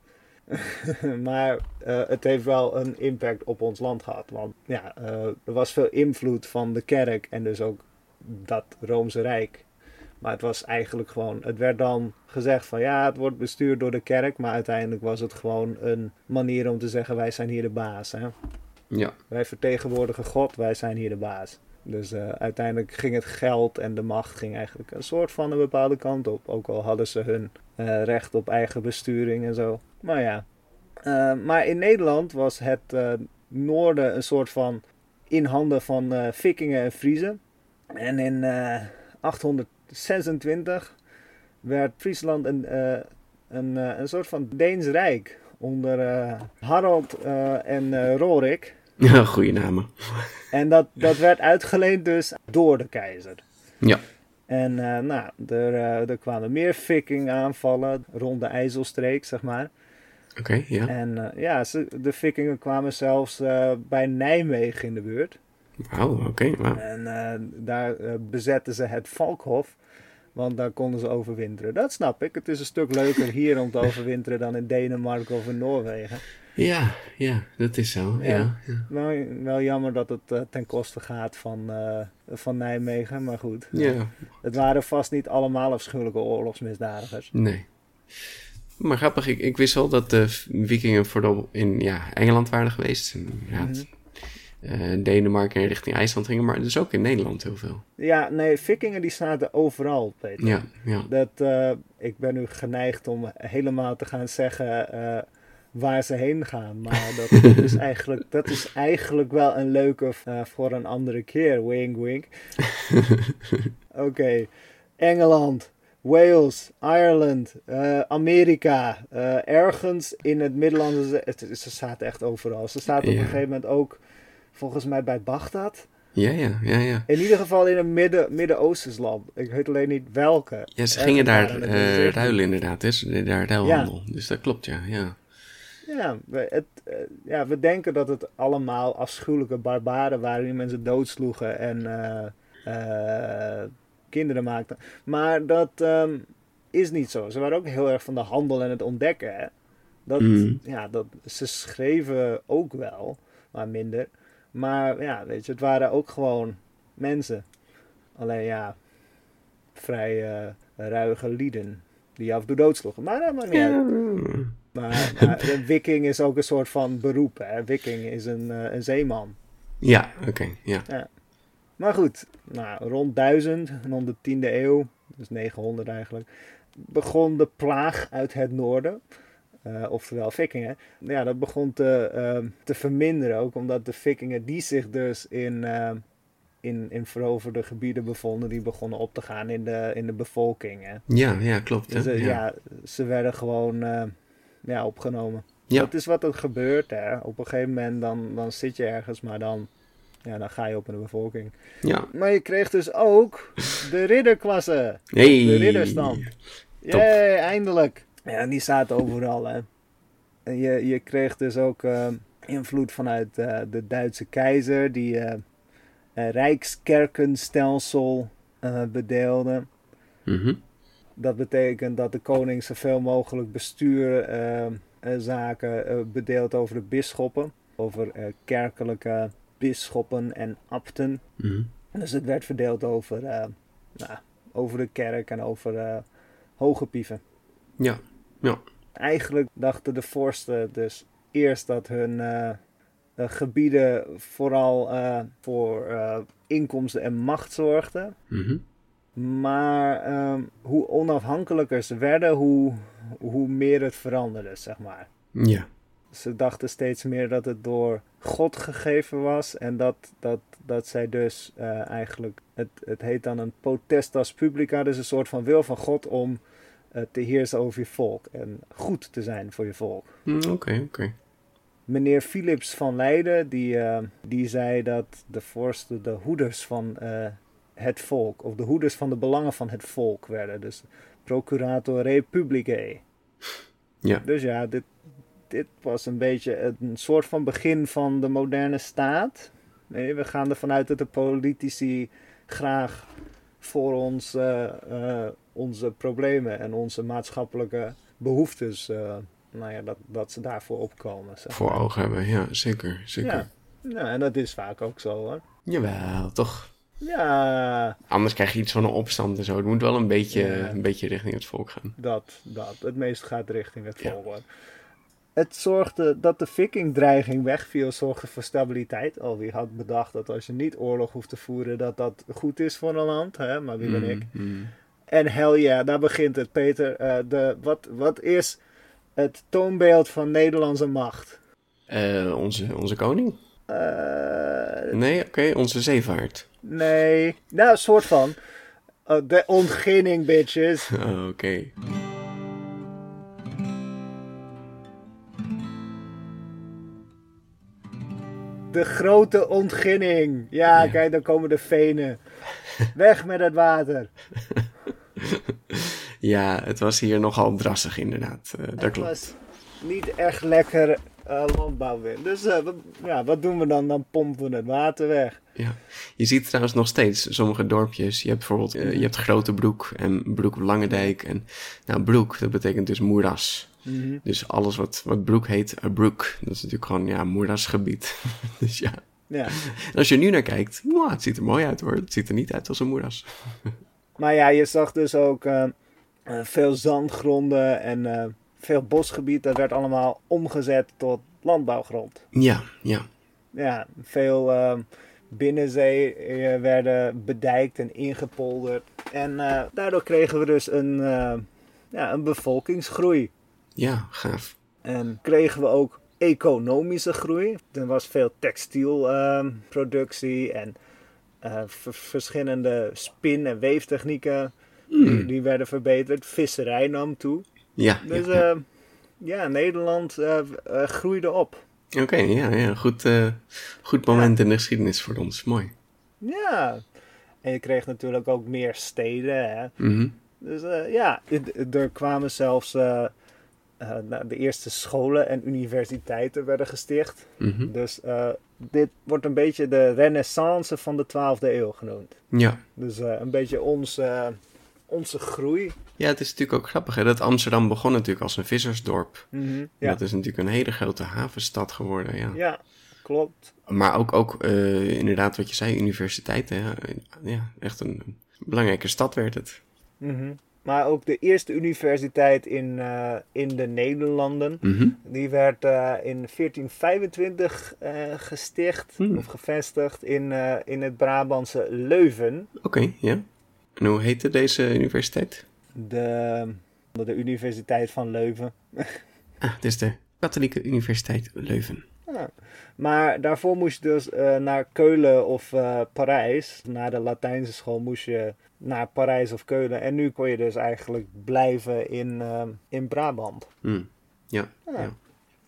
<laughs> maar eh, het heeft wel een impact op ons land gehad. Want ja, eh, er was veel invloed van de kerk en dus ook dat Roomse Rijk. Maar het was eigenlijk gewoon, het werd dan gezegd van ja, het wordt bestuurd door de kerk. Maar uiteindelijk was het gewoon een manier om te zeggen wij zijn hier de baas. Hè? Ja, Wij vertegenwoordigen God, wij zijn hier de baas. Dus eh, uiteindelijk ging het geld en de macht ging eigenlijk een soort van een bepaalde kant op. Ook al hadden ze hun eh, recht op eigen besturing en zo. Maar ja. Eh, maar in Nederland was het noorden een soort van in handen van Vikingen en Friezen. En in eh, 826 werd Friesland een, een, een soort van Deens Rijk. Onder Harold eh, en Rorik. <laughs> ja goede namen. En dat, dat werd uitgeleend dus door de keizer. Ja. En eh, nou, er, eh, er kwamen meer vikingen aanvallen rond de IJsselstreek, zeg maar. Oké, ja. En eh, ja, ze, de vikingen kwamen zelfs bij Nijmegen in de buurt. Wauw, oké. En daar bezetten ze het Valkhof. Want daar konden ze overwinteren. Dat snap ik. Het is een stuk leuker hier om te overwinteren dan in Denemarken of in Noorwegen. Ja, ja, dat is zo. Ja. Ja, ja. Wel, wel jammer dat het eh, ten koste gaat van, eh, van Nijmegen. Maar goed. ja. Het waren vast niet allemaal afschuwelijke oorlogsmisdadigers. Nee. Maar grappig, ik, ik wist wel dat de vikingen vooral in ja, Engeland waren geweest. En, ja, Mhm. eh, Denemarken en richting IJsland gingen, maar dus ook in Nederland heel veel. Ja, nee, vikingen die zaten overal, Peter. Ja, ja. Dat, ik ben nu geneigd om helemaal te gaan zeggen waar ze heen gaan. Maar <laughs> dat is eigenlijk, dat is eigenlijk wel een leuke eh, voor een andere keer. Wink, wink. <laughs> Oké, Engeland, Wales, Ireland, eh, Amerika. eh, ergens in het Middellandse... Zee- het- Ze zaten echt overal. Ze zaten op Ja. een gegeven moment ook, volgens mij bij Bagdad. Ja, ja, ja, ja. In ieder geval in een midden, Midden-Oosters land. Ik weet alleen niet welke. Ja, ze gingen daar het de ruilen inderdaad, hè? Ze daar ruilhandel. Dus dat klopt, ja, ja. Ja we, het, eh, ja, we denken dat het allemaal afschuwelijke barbaren waren die mensen doodsloegen en eh, eh, kinderen maakten. Maar dat ehm, is niet zo. Ze waren ook heel erg van de handel en het ontdekken. Hè? Dat, Mhm. ja, dat, ze schreven ook wel, maar minder. Maar ja, weet je, het waren ook gewoon mensen. Alleen ja, vrij ruige lieden die af en toe doodsloegen. Maar dat maakt niet uit. Maar, <laughs> maar een viking is ook een soort van beroep. Hè? Viking is een, eh, een zeeman. Ja, oké, ja. Maar goed, nou, rond 1000, rond de 10e eeuw, dus 900 eigenlijk, begon de plaag uit het noorden. eh, oftewel vikingen. Ja, dat begon te, ehm, te verminderen ook, omdat de vikingen die zich dus in, ehm, in, in veroverde gebieden bevonden, die begonnen op te gaan in de, in de bevolking. Hè. Ja, ja, klopt. Dus hè? eh, ja. ja, ze werden gewoon ja, opgenomen. Ja. Dat is wat er gebeurt. Hè. Op een gegeven moment dan, dan zit je ergens, maar dan, ja, dan ga je op in de bevolking. ja. Maar je kreeg dus ook de ridderklasse. Hey. De ridderstand. Jee, eindelijk. Ja, die zaten overal, hè. En je, je kreeg dus ook eh, invloed vanuit eh, de Duitse keizer, die een rijkskerkenstelsel bedeelde. Mhm. Dat betekent dat de koning zoveel mogelijk bestuurzaken uh, bedeelt over de bisschoppen, over eh, kerkelijke bisschoppen en abten. Mhm. Dus het werd verdeeld over, eh, nou, over de kerk en over eh, hoge pieven. Ja. Ja. Eigenlijk dachten de vorsten dus eerst dat hun eh, eh, gebieden vooral eh, voor eh, inkomsten en macht zorgden. Mhm. Maar ehm, hoe onafhankelijker ze werden, hoe, hoe meer het veranderde, zeg maar. Ja. Ze dachten steeds meer dat het door God gegeven was. En dat, dat, dat zij dus eh, eigenlijk, het, het heet dan een potestas publica, dus een soort van wil van God om eh, te heersen over je volk. En goed te zijn voor je volk. Mm, Oké, oké. Meneer Philips van Leiden, die, eh, die zei dat de vorsten de hoeders van het volk, of de hoeders van de belangen van het volk werden. Dus procurator republicae. Ja. Dus ja, dit, dit was een beetje een soort van begin van de moderne staat. Nee, we gaan ervan uit dat de politici graag voor ons eh, eh, onze problemen en onze maatschappelijke behoeftes, eh, nou ja, dat, dat ze daarvoor opkomen. Zeg. Voor ogen hebben, ja, zeker. Zeker. Ja. ja, en dat is vaak ook zo hoor. Jawel, toch. Ja, Anders krijg je iets van een opstand en zo. Het moet wel een beetje, Ja. een beetje richting het volk gaan. dat, dat. Het meest gaat richting het Ja. volk. hoor. Het zorgde dat de vikingdreiging wegviel, zorgde voor stabiliteit. Al wie had bedacht dat als je niet oorlog hoeft te voeren, dat dat goed is voor een land. Hè? Maar wie ben ik? Mm, mm. En hell yeah, daar begint het, Peter. Eh, de, wat, wat is het toonbeeld van Nederlandse macht? Eh, onze, onze koning? Eh, Nee, oké, onze zeevaart. Nee, nou, een soort van. Eh, de ontginning, bitches. <laughs> Oh, oké. De grote ontginning. Ja, Ja. kijk, dan komen de venen. Weg met het water. <laughs> Ja, het was hier nogal drassig inderdaad. Eh, dat Het klopt. was niet echt lekker eh, landbouwwind. Dus eh, wat, ja, wat doen we dan? Dan pompen we het water weg. Ja. Je ziet trouwens nog steeds sommige dorpjes. Je hebt bijvoorbeeld eh, je hebt Grote Broek en Broek op Langendijk. En nou, Broek, dat betekent dus moeras. Mhm. Dus alles wat, wat Broek heet, een broek. Dat is natuurlijk gewoon ja, moerasgebied. <laughs> dus ja. Ja. En <laughs> als je nu naar kijkt, mwah, het ziet er mooi uit hoor. Het ziet er niet uit als een moeras. <laughs> Maar ja, je zag dus ook veel zandgronden en veel bosgebied. Dat werd allemaal omgezet tot landbouwgrond. Ja, ja. Ja, veel eh, binnenzee eh, werden bedijkt en ingepolderd. En eh, daardoor kregen we dus een, eh, ja, een bevolkingsgroei. Ja, gaaf. En kregen we ook economische groei. Er was veel textielproductie en eh, verschillende spin- en weeftechnieken. Die, die werden verbeterd. Visserij nam toe. Ja, Dus ja, ja. eh, ja, Nederland eh, eh, groeide op. Oké, ja, ja. Goed, eh, goed moment in de geschiedenis voor ons. Mooi. Ja. En je kreeg natuurlijk ook meer steden. Hè? Mhm. Dus ja, er kwamen zelfs nou, de eerste scholen en universiteiten werden gesticht. Mhm. Dus dit wordt een beetje de renaissance van de 12e eeuw genoemd. Ja. Dus een beetje ons, onze groei. Ja, het is natuurlijk ook grappig hè, dat Amsterdam begon natuurlijk als een vissersdorp. Ja. Dat is natuurlijk een hele grote havenstad geworden, ja. ja, klopt. Maar ook, ook eh, inderdaad wat je zei, universiteiten. Ja, ja echt een, belangrijke stad werd het. Mhm. Maar ook de eerste universiteit in, eh, in de Nederlanden. Mhm. Die werd eh, in 1425 eh, gesticht Hmm. of gevestigd in, in het Brabantse Leuven. Oké, ja. En hoe heette deze universiteit? De, de Universiteit van Leuven. Ah, het is de Katholieke Universiteit Leuven. Ja. Maar daarvoor moest je dus eh, naar Keulen of eh, Parijs. Na de Latijnse school moest je naar Parijs of Keulen. En nu kon je dus eigenlijk blijven in, eh, in Brabant. Hmm. Ja, Ja. ja.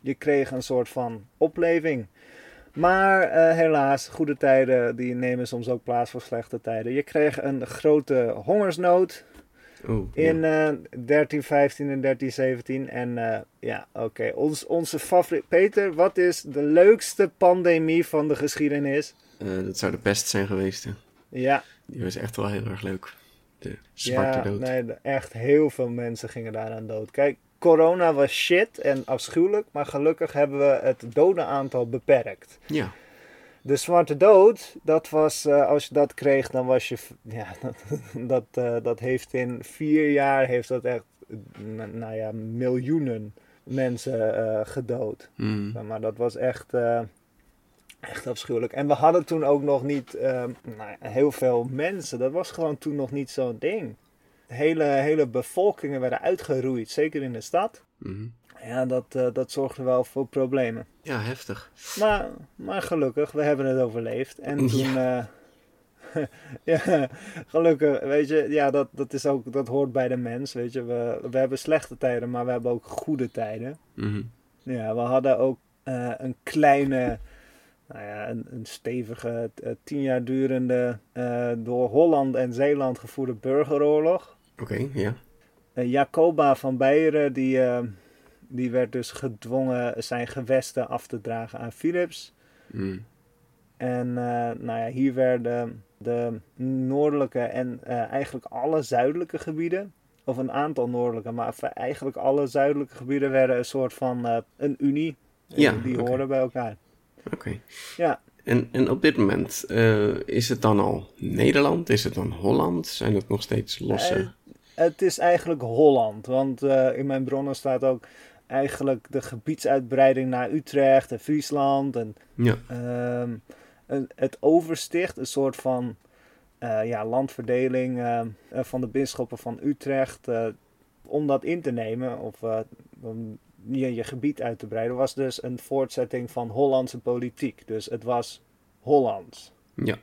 Je kreeg een soort van opleving. Maar helaas, goede tijden die nemen soms ook plaats voor slechte tijden. Je kreeg een grote hongersnood Oeh, in ja. eh 1315 en 1317. En eh, ja, oké. Ons, onze favoriet. Peter, wat is de leukste pandemie van de geschiedenis? Eh, dat zou de pest zijn geweest. hè. Ja, Die was echt wel heel erg leuk. De zwarte ja dood. nee, echt heel veel mensen gingen daaraan dood. Kijk, corona was shit en afschuwelijk. Maar gelukkig hebben we het dodenaantal beperkt. Ja, De zwarte dood, dat was, eh, als je dat kreeg, dan was je, ja, <laughs> dat, dat, eh, dat heeft in vier jaar, heeft dat echt, nou ja, miljoenen mensen eh, gedood. Ja, Maar dat was echt, echt afschuwelijk. En we hadden toen ook nog niet eh, nou ja, heel veel mensen. Dat was gewoon toen nog niet zo'n ding. Hele, hele bevolkingen werden uitgeroeid, zeker in de stad. Mhm. Ja, dat, eh, dat zorgde wel voor problemen. Ja, heftig. Maar, maar gelukkig, we hebben het overleefd. En toen. eh, <laughs> ja, gelukkig, weet je, ja, dat, dat, is ook, dat hoort bij de mens. Weet je, we, we hebben slechte tijden, maar we hebben ook goede tijden. Mhm. Ja, we hadden ook eh, een kleine, nou ja, een, een stevige, tien jaar durende, door Holland en Zeeland gevoerde burgeroorlog. Oké, ja. Jacoba van Beieren, die, die werd dus gedwongen zijn gewesten af te dragen aan Philips. Hmm. En eh, nou ja, hier werden de noordelijke en eh, eigenlijk alle zuidelijke gebieden, of een aantal noordelijke, maar eigenlijk alle zuidelijke gebieden werden een soort van eh, een unie. Ja, die oké. hoorden bij elkaar. Oké. Ja, En, en op dit moment, is het dan al Nederland? Is het dan Holland? Zijn het nog steeds losse... Het is eigenlijk Holland, want in mijn bronnen staat ook eigenlijk de gebiedsuitbreiding naar Utrecht en Friesland en ja. Ehm, het oversticht, een soort van eh, ja, landverdeling ehm, eh, van de bisschoppen van Utrecht. eh, om dat in te nemen of eh, om je, je gebied uit te breiden, was dus een voortzetting van Hollandse politiek. Dus het was Hollands. Ja.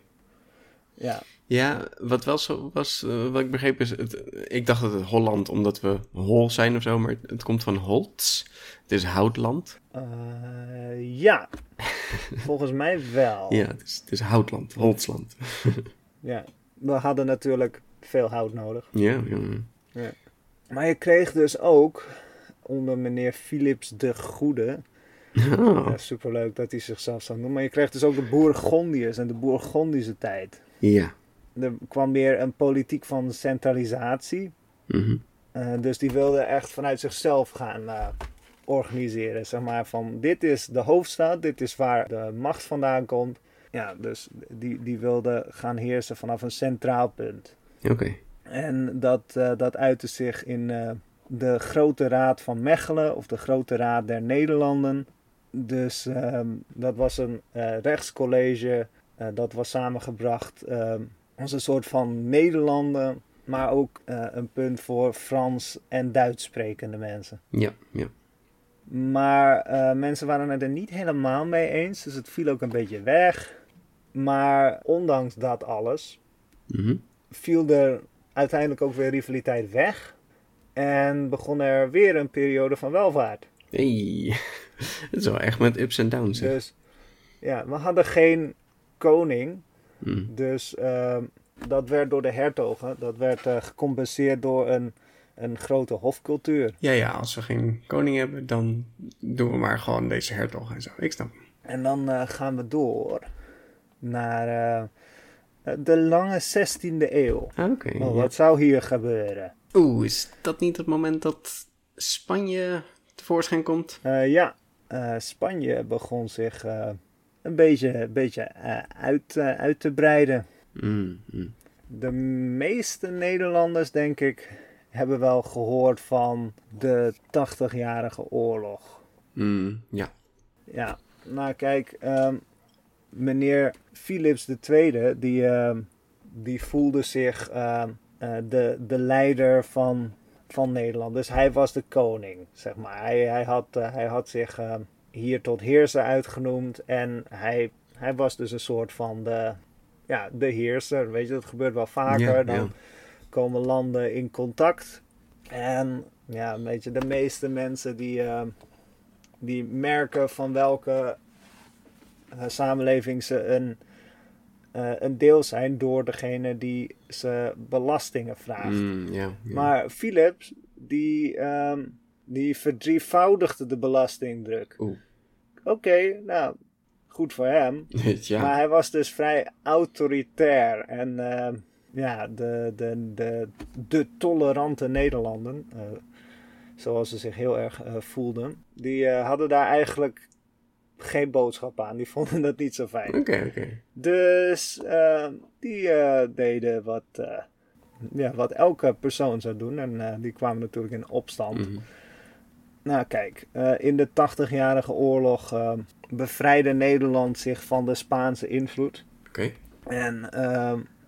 Ja, Ja, wat wel zo was, eh, wat ik begreep is, het, ik dacht dat het Holland omdat we hol zijn of zo, maar het, het komt van Holtz. Het is houtland. Eh, ja. <laughs> volgens mij wel. Ja, het is, het is houtland, Holtzland. <laughs> ja. We hadden natuurlijk veel hout nodig. Ja, ja. Maar je kreeg dus ook onder meneer Philips de Goede. Oh, Ja, superleuk dat hij zichzelf zo noemt. Maar je kreeg dus ook de Bourgondiërs en de Bourgondische tijd. ja. Er kwam weer een politiek van centralisatie. Mhm. Eh, dus die wilde echt vanuit zichzelf gaan eh, organiseren. Zeg maar van dit is de hoofdstad, dit is waar de macht vandaan komt. Ja, dus die, die wilde gaan heersen vanaf een centraal punt. Oké. En dat, eh, dat uitte zich in de Grote Raad van Mechelen of de Grote Raad der Nederlanden. Dus ehm, dat was een rechtscollege dat was samengebracht ehm, als een soort van Nederlanden, maar ook eh, een punt voor Frans en Duits sprekende mensen. Ja, ja. Maar eh, mensen waren het er niet helemaal mee eens, dus het viel ook een beetje weg. Maar ondanks dat alles Mhm. viel er uiteindelijk ook weer rivaliteit weg. En begon er weer een periode van welvaart. Hey. <laughs> Het is wel echt met ups en downs. hè? Dus ja, we hadden geen koning. Mhm. Dus ehm, dat werd door de hertogen, dat werd eh, gecompenseerd door een, een grote hofcultuur. Ja, ja, als we geen koning hebben, dan doen we maar gewoon deze hertog en zo. Ik snap. En dan eh, gaan we door naar eh, de lange 16e eeuw. Ah, Oké. Oh, ja. wat zou hier gebeuren? Oeh, is dat niet het moment dat Spanje tevoorschijn komt? Ja, Spanje begon zich een beetje, een beetje eh, uit, eh, uit te breiden. Mm, mm. De meeste Nederlanders, denk ik, hebben wel gehoord van de 80-jarige oorlog. Mm, ja. Ja, nou kijk, ehm, meneer Philips II, die, ehm, die voelde zich ehm, eh, de, de leider van van Nederland. Dus hij was de koning, zeg maar. Hij, hij, had, hij had zich hier tot heerser uitgenoemd. En hij, hij was dus een soort van de, ja, de heerser. Weet je, dat gebeurt wel vaker. Ja, dan ja. komen landen in contact. En ja, weet je, de meeste mensen die, eh, die merken van welke eh, samenleving ze een, eh, een deel zijn door degene die ze belastingen vraagt. Mm. Maar Philips, die, ehm, die verdrievoudigde de belastingdruk. Oeh. Oké, nou, goed voor hem. <laughs> ja. Maar hij was dus vrij autoritair. En ehm, ja, de, de, de, de tolerante Nederlanden, eh, zoals ze zich heel erg eh, voelden, die eh, hadden daar eigenlijk geen boodschap aan. Die <laughs> vonden dat niet zo fijn. Oké, oké. Dus die eh, deden wat, eh, ja, wat elke persoon zou doen. En eh, die kwamen natuurlijk in opstand. Mhm. Nou kijk, eh, in de 80-jarige oorlog ehm, bevrijdde Nederland zich van de Spaanse invloed. Oké. En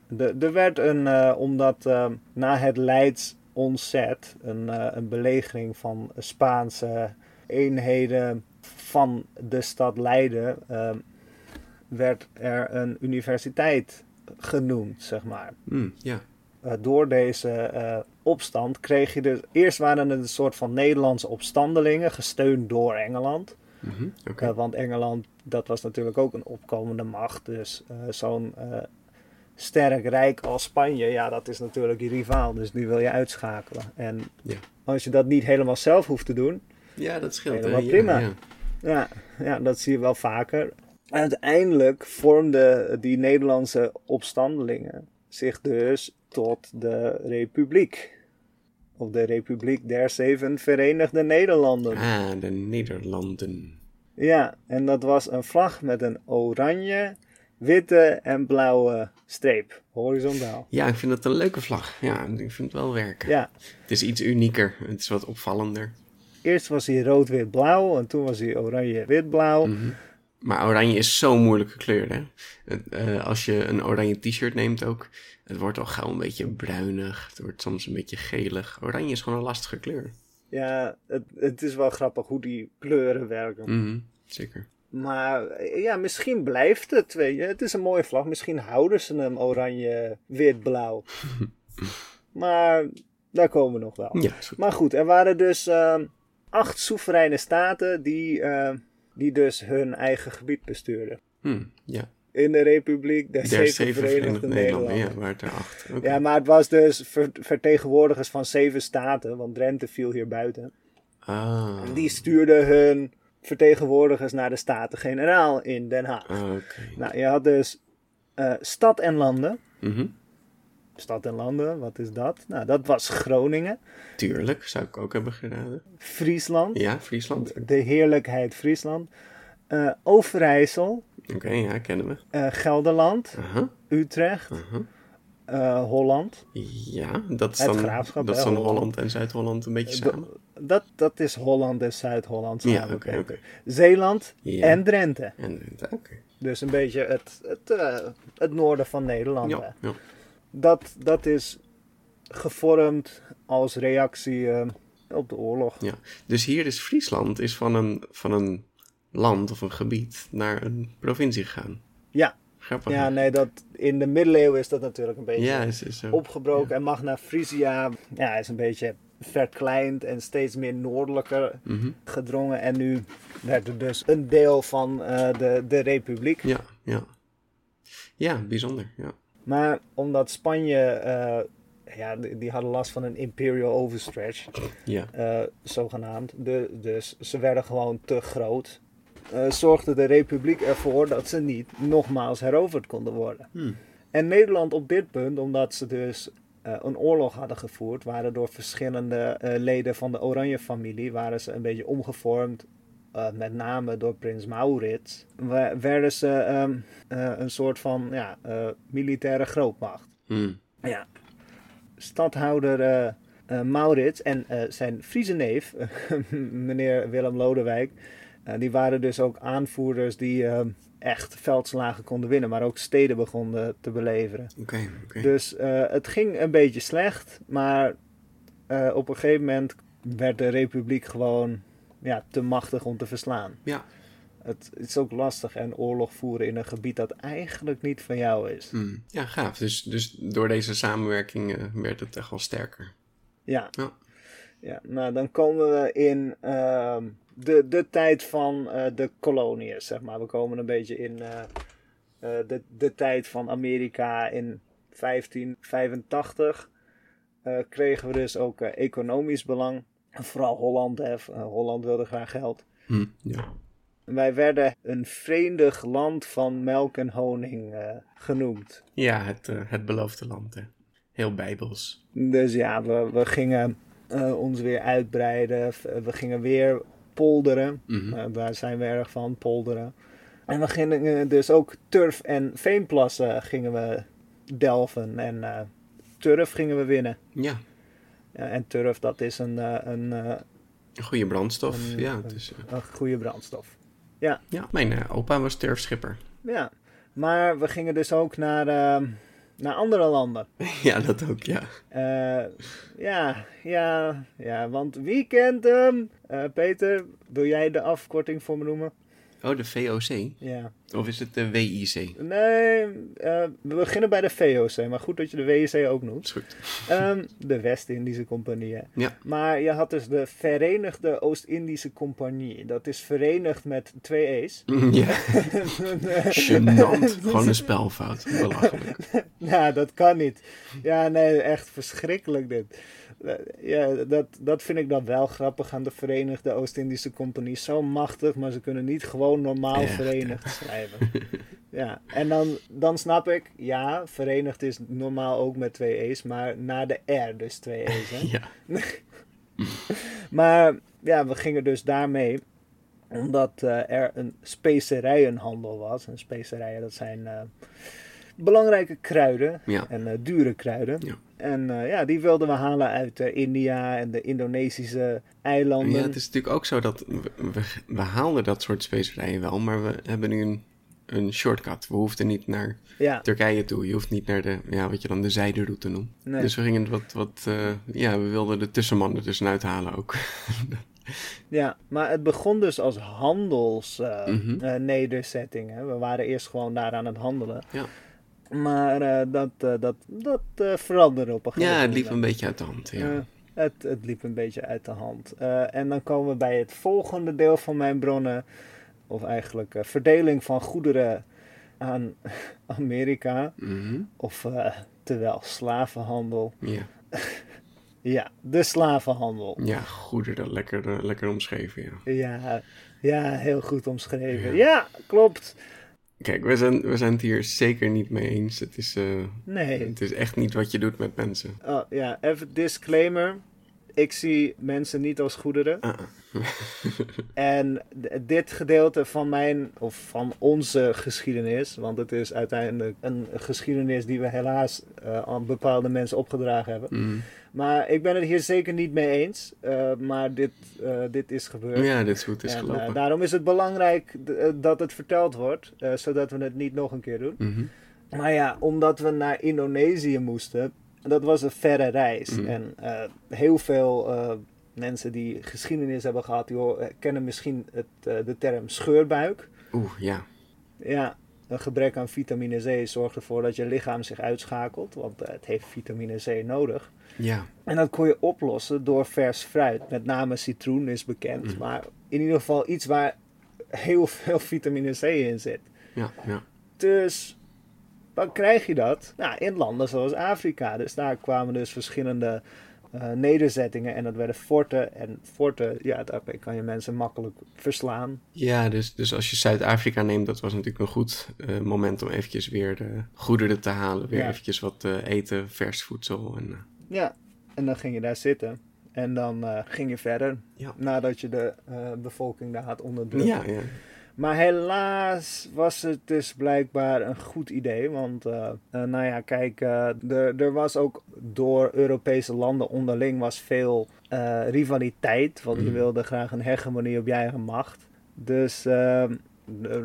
de- er werd een, eh, omdat ehm, na het Leids ontzet, een, eh, een belegering van Spaanse eenheden van de stad Leiden, werd er een universiteit genoemd, zeg maar. Mm, ja. Eh, door deze eh, opstand kreeg je dus... Eerst waren het een soort van Nederlandse opstandelingen, gesteund door Engeland. Mhm. Eh, want Engeland, dat was natuurlijk ook een opkomende macht. Dus eh, zo'n eh, sterk rijk als Spanje, ja, dat is natuurlijk je rivaal. Dus die wil je uitschakelen. En Ja. als je dat niet helemaal zelf hoeft te doen, Ja, dat scheelt. Helemaal Ja, prima. ja. ja, ja, dat zie je wel vaker. Uiteindelijk vormden die Nederlandse opstandelingen zich dus tot de Republiek. Of de Republiek der Zeven Verenigde Nederlanden. Ah, de Nederlanden. Ja, en dat was een vlag met een oranje, witte en blauwe streep, horizontaal. Ja, ik vind dat een leuke vlag. Ja, ik vind het wel werken. Ja, Het is iets unieker. Het is wat opvallender. eerst was hij rood-wit-blauw en toen was hij oranje-wit-blauw. Mhm. Maar oranje is zo'n moeilijke kleur, hè? Eh, als je een oranje t-shirt neemt ook, het wordt al gauw een beetje bruinig. Het wordt soms een beetje gelig. Oranje is gewoon een lastige kleur. Ja, het, het is wel grappig hoe die kleuren werken. Mhm, Zeker. Maar ja, misschien blijft het, weet je. Het is een mooie vlag. Misschien houden ze hem oranje-wit-blauw. <laughs> maar daar komen we nog wel. Ja. Maar goed, er waren dus ehm, acht soevereine staten die, ehm, die dus hun eigen gebied bestuurden. Hm, ja. In de Republiek der, Der Zeven Verenigde Nederlanden. Ja, waar het acht. Oké. Ja, maar het was dus ver- vertegenwoordigers van zeven staten, want Drenthe viel hier buiten. Ah, En die stuurden hun vertegenwoordigers naar de Staten-Generaal in Den Haag. ah. Nou, je had dus eh, stad en landen. Mhm. Stad en landen, wat is dat? Nou, dat was Groningen, Tuurlijk, zou ik ook hebben gedaan. Friesland, Ja, Friesland. Oké, de heerlijkheid Friesland, eh, Overijssel, ja, kennen we. eh, Gelderland, Utrecht, eh, Holland. Ja, dat is dan, dat is dan Holland. Holland en Zuid-Holland een beetje samen. dat, dat is Holland en Zuid-Holland Ja, samen. oké, oké. Zeeland Ja. en Drenthe. En, oké. Dus een beetje het, het, het noorden van Nederland. Ja, ja. Dat, dat is gevormd als reactie eh, op de oorlog. Ja, dus hier is Friesland is van een, van een land of een gebied naar een provincie gegaan. Ja, Grappig. ja nee, dat, in de middeleeuwen is dat natuurlijk een beetje ja is, is zo. opgebroken. En Magna Frisia ja, is een beetje verkleind en steeds meer noordelijker Mhm. gedrongen. En nu werd het dus een deel van eh, de, de republiek. Ja, ja. Ja, bijzonder. Ja. Maar omdat Spanje, eh, ja, die, die hadden last van een imperial overstretch, Ja. eh, zogenaamd. De, dus ze werden gewoon te groot. Eh, zorgde de republiek ervoor dat ze niet nogmaals heroverd konden worden. Hmm. En Nederland op dit punt, omdat ze dus een oorlog hadden gevoerd, waren door verschillende leden van de Oranje-familie, waren ze een beetje omgevormd. Eh, met name door prins Maurits, werden ze ehm, eh, een soort van ja, eh, militaire grootmacht. Hmm. Ja. Stadhouder Maurits en zijn Friese neef, <laughs> meneer Willem Lodewijk, die waren dus ook aanvoerders die echt veldslagen konden winnen, maar ook steden begonnen te beleveren. Dus het ging een beetje slecht, maar op een gegeven moment werd de republiek gewoon ja, te machtig om te verslaan. Ja. Het, het is ook lastig en oorlog voeren in een gebied dat eigenlijk niet van jou is. Hmm. Ja, gaaf. Dus, dus door deze samenwerking eh, werd het echt wel sterker. Ja. Ja. ja, nou dan komen we in ehm, de, de tijd van eh, de koloniën, zeg maar. We komen een beetje in eh, de, de tijd van Amerika in 1585. eh, kregen we dus ook economisch belang. Vooral Holland, hè. Eh, Holland wilde graag geld. Hm, ja. Wij werden een vreemdig land van melk en honing eh, genoemd. Ja, het, eh, het beloofde land. Hè. Heel bijbels. Dus ja, we, we gingen ons weer uitbreiden. We gingen weer polderen. Mhm. Daar zijn we erg van, polderen. En we gingen dus ook turf en veenplassen gingen we delven. En turf gingen we winnen. Ja, en turf, dat is een, eh, een, eh, een goede brandstof. Een- ja, een- het is, eh, een goede brandstof. ja, mijn eh, opa was turfschipper. Ja, maar we gingen dus ook naar, eh, naar andere landen. <laughs> ja, dat ook, ja. Ja, ja, ja, want wie kent hem? Peter, wil jij de afkorting voor me noemen? Oh, de VOC? Ja. Of is het de WIC? Nee, eh, we beginnen bij de VOC, maar goed dat je de WIC ook noemt. Is goed. Ehm, de West-Indische Compagnie. hè. Ja. Maar je had dus de Verenigde Oost-Indische Compagnie. Dat is verenigd met twee E's. <laughs> ja, <laughs> gênant. Gewoon een spelfout. Belachelijk. <laughs> nou, dat kan niet. Ja, nee, echt verschrikkelijk dit. Ja, dat, dat vind ik dan wel grappig aan de Verenigde Oost-Indische Compagnie. Zo machtig, maar ze kunnen niet gewoon normaal Echt, verenigd schrijven. <laughs> Ja, en dan, dan snap ik, ja, verenigd is normaal ook met twee E's, maar na de R dus twee E's. Hè? <laughs> Ja. <laughs> Maar ja, we gingen dus daarmee omdat eh, er een specerijenhandel was. En specerijen, dat zijn eh, belangrijke kruiden Ja. en eh, dure kruiden. Ja. En eh, ja, die wilden we halen uit eh, India en de Indonesische eilanden. Ja, het is natuurlijk ook zo dat we, we, we haalden dat soort specerijen wel, maar we hebben nu een, een shortcut. We hoefden niet naar Ja, Turkije toe. Je hoeft niet naar de, ja, wat je dan de zijderoute noemt. Nee. Dus we gingen wat, wat eh, ja, we wilden de tussenman er tussenuit halen ook. <laughs> ja, maar het begon dus als handelsnederzetting. Mhm. hè. We waren eerst gewoon daar aan het handelen. Ja. Maar eh, dat, eh, dat, dat eh, veranderde op een gegeven ja, het moment. liep een beetje uit de hand. Ja. Het, het liep een beetje uit de hand. En dan komen we bij het volgende deel van mijn bronnen. Of eigenlijk verdeling van goederen aan <laughs> Amerika. Mhm. Of terwijl slavenhandel. ja. <laughs> Ja, de slavenhandel. ja, goederen, lekker, lekker omschreven, ja. Ja, ja heel goed omschreven. Ja. Ja, klopt. Kijk, we zijn, we zijn het hier zeker niet mee eens. Het is, eh, Nee. het is echt niet wat je doet met mensen. Oh, ja, even disclaimer. Ik zie mensen niet als goederen. Ah, ah. <laughs> En dit gedeelte van mijn, of van onze geschiedenis, want het is uiteindelijk een geschiedenis die we helaas eh, aan bepaalde mensen opgedragen hebben. Mm. Maar ik ben het hier zeker niet mee eens, eh, maar dit, eh, dit is gebeurd. Ja, dit is het is en, gelopen. eh, daarom is het belangrijk dat het verteld wordt, zodat we het niet nog een keer doen. Mhm. Maar ja, omdat we naar Indonesië moesten, dat was een verre reis. Mhm. En heel veel mensen die geschiedenis hebben gehad, die kennen misschien het, de term scheurbuik. Oeh, ja. Ja, een gebrek aan vitamine C zorgt ervoor dat je lichaam zich uitschakelt, want eh, het heeft vitamine C nodig. Ja. En dat kon je oplossen door vers fruit. Met name citroen is bekend, Mhm. maar in ieder geval iets waar heel veel vitamine C in zit. Ja, ja. Dus waar krijg je dat? Nou, in landen zoals Afrika. Dus daar kwamen dus verschillende eh, nederzettingen en dat werden forten. En forten, ja, daarmee kan je mensen makkelijk verslaan. Ja, dus, dus als je Zuid-Afrika neemt, dat was natuurlijk een goed eh, moment om eventjes weer de goederen te halen. Weer Ja. eventjes wat eh, eten, vers voedsel. En, Ja, en dan ging je daar zitten. En dan ging je verder, Ja. nadat je de bevolking daar had onderdrukt. ja, ja. Maar helaas was het dus blijkbaar een goed idee. Want, eh, eh, nou ja, kijk, eh, er, was ook door Europese landen onderling was veel rivaliteit. Want je Mm. wilde graag een hegemonie op je eigen macht. Dus ehm,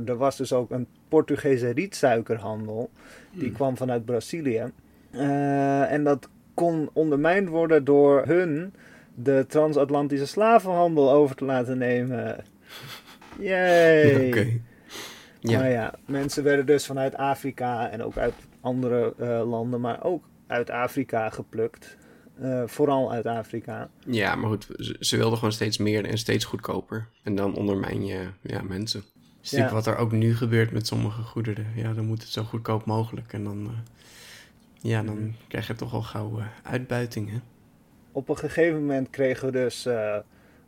er, was dus ook een Portugese rietsuikerhandel. Die Mm. kwam vanuit Brazilië. En dat kon ondermijnd worden door hun de transatlantische slavenhandel over te laten nemen. Yay! <laughs> Oké. Ja. Maar ja, mensen werden dus vanuit Afrika en ook uit andere eh, landen, maar ook uit Afrika geplukt. Eh, vooral uit Afrika. ja, maar goed, ze, ze wilden gewoon steeds meer en steeds goedkoper. En dan ondermijn je ja, mensen. Ja. wat er ook nu gebeurt met sommige goederen. Ja, dan moet het zo goedkoop mogelijk. En dan, eh, ja, dan krijg je toch al gauw uitbuiting, hè? Op een gegeven moment kregen we dus,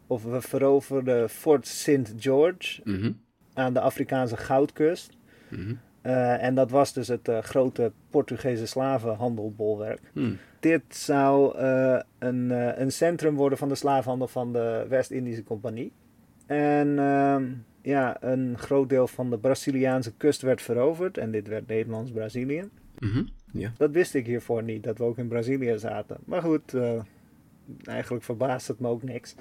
of we veroverden Fort St. George Mhm. aan de Afrikaanse goudkust. Mhm. Eh, en dat was dus het eh, grote Portugese slavenhandelbolwerk. Hmm. Dit zou eh, een, een centrum worden van de slavenhandel van de West-Indische Compagnie. En ehm, ja, een groot deel van de Braziliaanse kust werd veroverd. En dit werd Nederlands-Brazilië. Mhm. Ja. Dat wist ik hiervoor niet, dat we ook in Brazilië zaten. Maar goed, eigenlijk verbaast het me ook niks.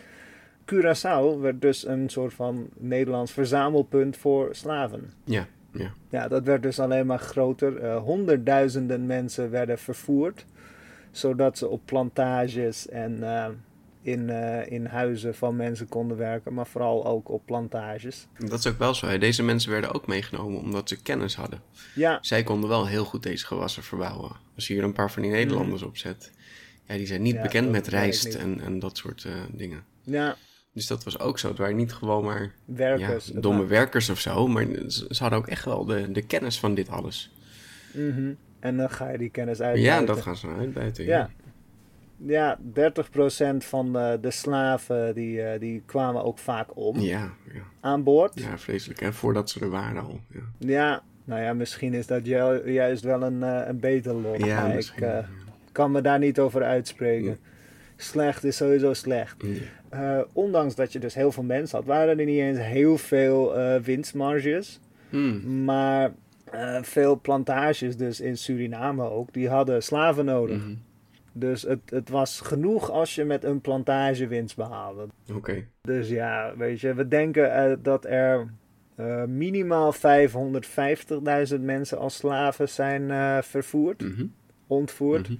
Curaçao werd dus een soort van Nederlands verzamelpunt voor slaven. Ja, ja. Ja, dat werd dus alleen maar groter. Eh, honderdduizenden mensen werden vervoerd, zodat ze op plantages en eh, in, eh, in huizen van mensen konden werken, maar vooral ook op plantages. Dat is ook wel zo. Hè. Deze mensen werden ook meegenomen omdat ze kennis hadden. Ja, Zij konden wel heel goed deze gewassen verbouwen. Als je hier een paar van die Nederlanders opzet. Ja, die zijn niet Ja, bekend met rijst en, en dat soort dingen. ja, Dus dat was ook zo. Het waren niet gewoon maar werkers. ja, domme werkers of zo. Maar ze, hadden ook echt wel de, de kennis van dit alles. Mhm. En dan ga je die kennis Ja, uitbuiten. dat gaan ze uitbuiten. Ja. Ja, 30% van de, de slaven die, eh, die kwamen ook vaak om Ja, ja. aan boord. ja, vreselijk. Hè? Voordat ze er waren al. Ja, Ja, nou ja, misschien is dat ju- juist wel een, eh, een beter lot. ja ik eh, ja. kan me daar niet over uitspreken. Slecht is sowieso slecht. Eh, ondanks dat je dus heel veel mensen had, waren er niet eens heel veel eh, winstmarges. Hmm. Maar eh, veel plantages, dus in Suriname ook, die hadden slaven nodig. Mhm. Dus het, het was genoeg als je met een plantage winst behaalde. Oké. Dus ja, weet je, we denken dat er minimaal 550.000 mensen als slaven zijn vervoerd, Mhm. ontvoerd. Mhm.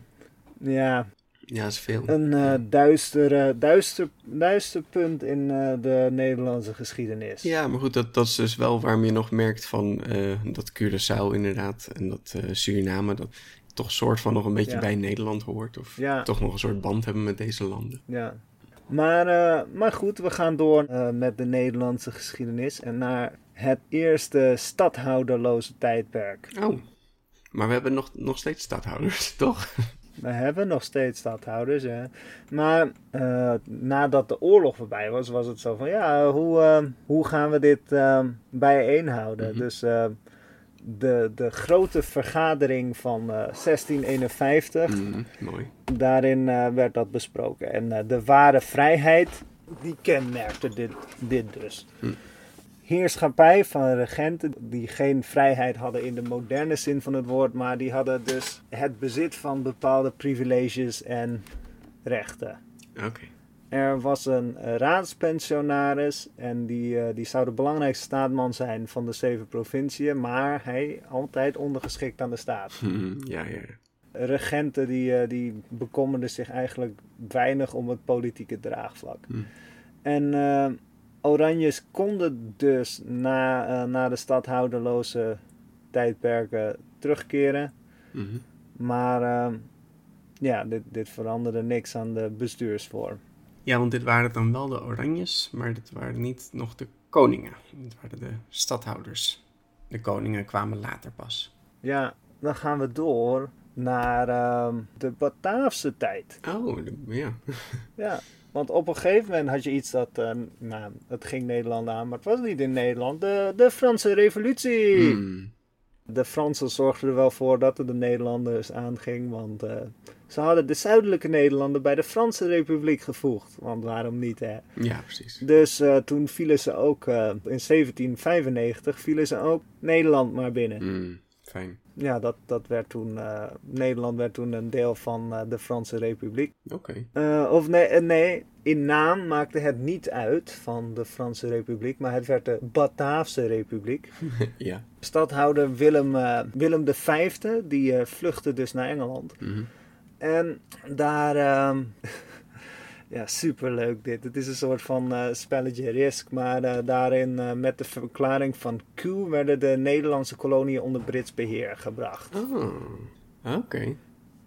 Ja, Ja, is veel. een eh duister, eh, duister, duister punt in eh, de Nederlandse geschiedenis. Ja, maar goed, dat, dat is dus wel waarom je nog merkt van dat Curaçao inderdaad en dat Suriname, dat toch soort van nog een beetje Ja. bij Nederland hoort. Of Ja. toch nog een soort band hebben met deze landen. Ja. Maar, maar goed, we gaan door met de Nederlandse geschiedenis en naar het eerste stadhouderloze tijdperk. Oh, maar we hebben nog, nog steeds stadhouders, <laughs> toch? We hebben nog steeds stadhouders, hè. Maar eh, nadat de oorlog voorbij was, was het zo van... Ja, hoe, eh, hoe gaan we dit eh, bijeenhouden? Mhm. Dus eh, de, de grote vergadering van eh, 1651, Mhm, mooi. daarin werd dat besproken. En de ware vrijheid, die kenmerkte dit, dit dus. Hm. Heerschappij van regenten die geen vrijheid hadden in de moderne zin van het woord, maar die hadden dus het bezit van bepaalde privileges en rechten. Oké. Er was een raadspensionaris en die, eh, die zou de belangrijkste staatman zijn van de zeven provinciën, maar hij altijd ondergeschikt aan de staat. Mhm, <laughs> ja, ja. Regenten die, eh, die bekommerden zich eigenlijk weinig om het politieke draagvlak. Hm. En eh, Oranjes konden dus na, eh, na de stadhouderloze tijdperken terugkeren. Mhm. Maar eh, ja, dit, dit veranderde niks aan de bestuursvorm. Ja, want dit waren dan wel de Oranjes, maar dit waren niet nog de koningen. Dit waren de stadhouders. De koningen kwamen later pas. Ja, dan gaan we door naar ehm, de Bataafse tijd. Oh, ja. Ja, want op een gegeven moment had je iets dat, eh, nou, het ging Nederland aan, maar het was niet in Nederland. De, de Franse revolutie! Hmm. De Fransen zorgden er wel voor dat het de Nederlanders aanging, want eh, ze hadden de zuidelijke Nederlanden bij de Franse Republiek gevoegd. Want waarom niet, hè? Ja, precies. Dus eh, toen vielen ze ook, eh, in 1795 vielen ze ook Nederland maar binnen. Hmm, Fijn. Ja, dat, dat werd toen, eh, Nederland werd toen een deel van eh, de Franse Republiek. Oké. Eh, of nee, nee, in naam maakte het niet uit van de Franse Republiek, maar het werd de Bataafse Republiek. <laughs> ja. Stadhouder Willem, Willem V, die vluchtte dus naar Engeland. Mhm. En daar, ehm, ja, superleuk dit. Het is een soort van eh, spelletje risk, maar eh, daarin eh, met de verklaring van Q werden de Nederlandse koloniën onder Brits beheer gebracht. Oh, oké.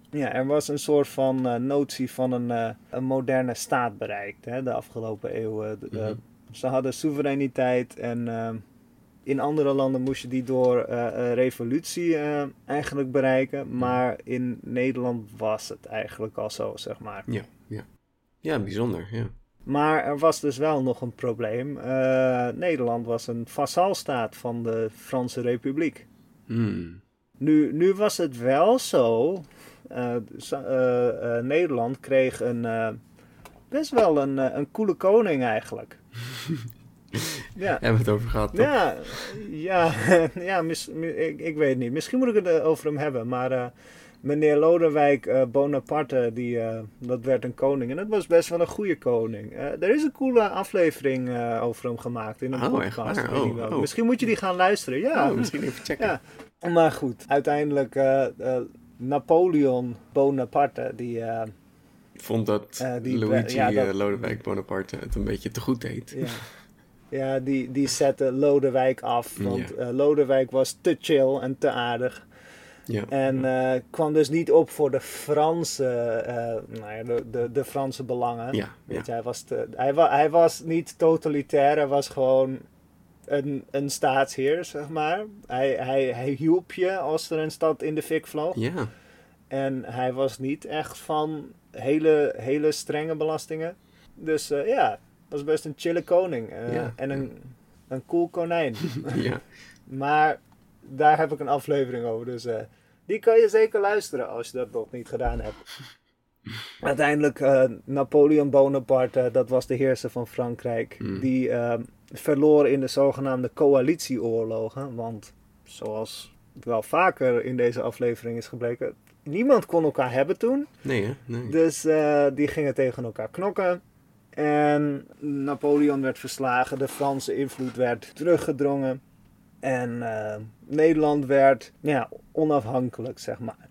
Ja, er was een soort van notie van een, een moderne staat bereikt hè, de afgelopen eeuwen. Mhm. Ze hadden soevereiniteit en in andere landen moest je die door eh, revolutie eigenlijk bereiken. Maar in Nederland was het eigenlijk al zo, zeg maar. Ja, ja. Ja, bijzonder, ja. Maar er was dus wel nog een probleem. Eh, Nederland was een vassalstaat van de Franse Republiek. Hmm. Nu, nu was het wel zo. eh, eh, Nederland kreeg een, best wel een, een coole koning eigenlijk. <laughs> ja. Hebben we het over gehad, toch? Ja, ja, <laughs> ja mis- ik, ik weet niet. Misschien moet ik het over hem hebben. Maar meneer Lodewijk eh, Bonaparte, die, eh, dat werd een koning. En dat was best wel een goede koning. Eh, er is een coole aflevering over hem gemaakt in een Oh, podcast. Oh, oh. Misschien moet je die gaan luisteren. Ja, misschien even checken. ja. Maar goed, uiteindelijk Napoleon Bonaparte, die... vond dat Eh, die- Luigi ja, dat- Lodewijk Bonaparte het een beetje te goed deed. Ja, ja die, die zette Lodewijk af. Want Ja. Lodewijk was te chill en te aardig. Ja. En eh, kwam dus niet op voor de Franse, eh, nou ja, de, de, de Franse belangen. Ja, Weet je, hij, was te, hij, wa, hij was niet totalitair, hij was gewoon een, een staatsheer, zeg maar. Hij, hij, hij hielp je als er een stad in de fik vloog. ja. En hij was niet echt van hele, hele strenge belastingen. Dus eh, ja, was best een chille koning. Ja. En een, een cool konijn. <laughs> ja. <laughs> maar daar heb ik een aflevering over. Dus eh, die kan je zeker luisteren als je dat nog niet gedaan hebt. <laughs> Uiteindelijk, eh, Napoleon Bonaparte, eh, dat was de heerser van Frankrijk. Hmm. Die eh, verloor in de zogenaamde coalitieoorlogen. Want zoals wel vaker in deze aflevering is gebleken, niemand kon elkaar hebben toen. Nee, hè? Nee. Dus die gingen tegen elkaar knokken. En Napoleon werd verslagen, de Franse invloed werd teruggedrongen. En eh, Nederland werd ja, onafhankelijk, zeg maar.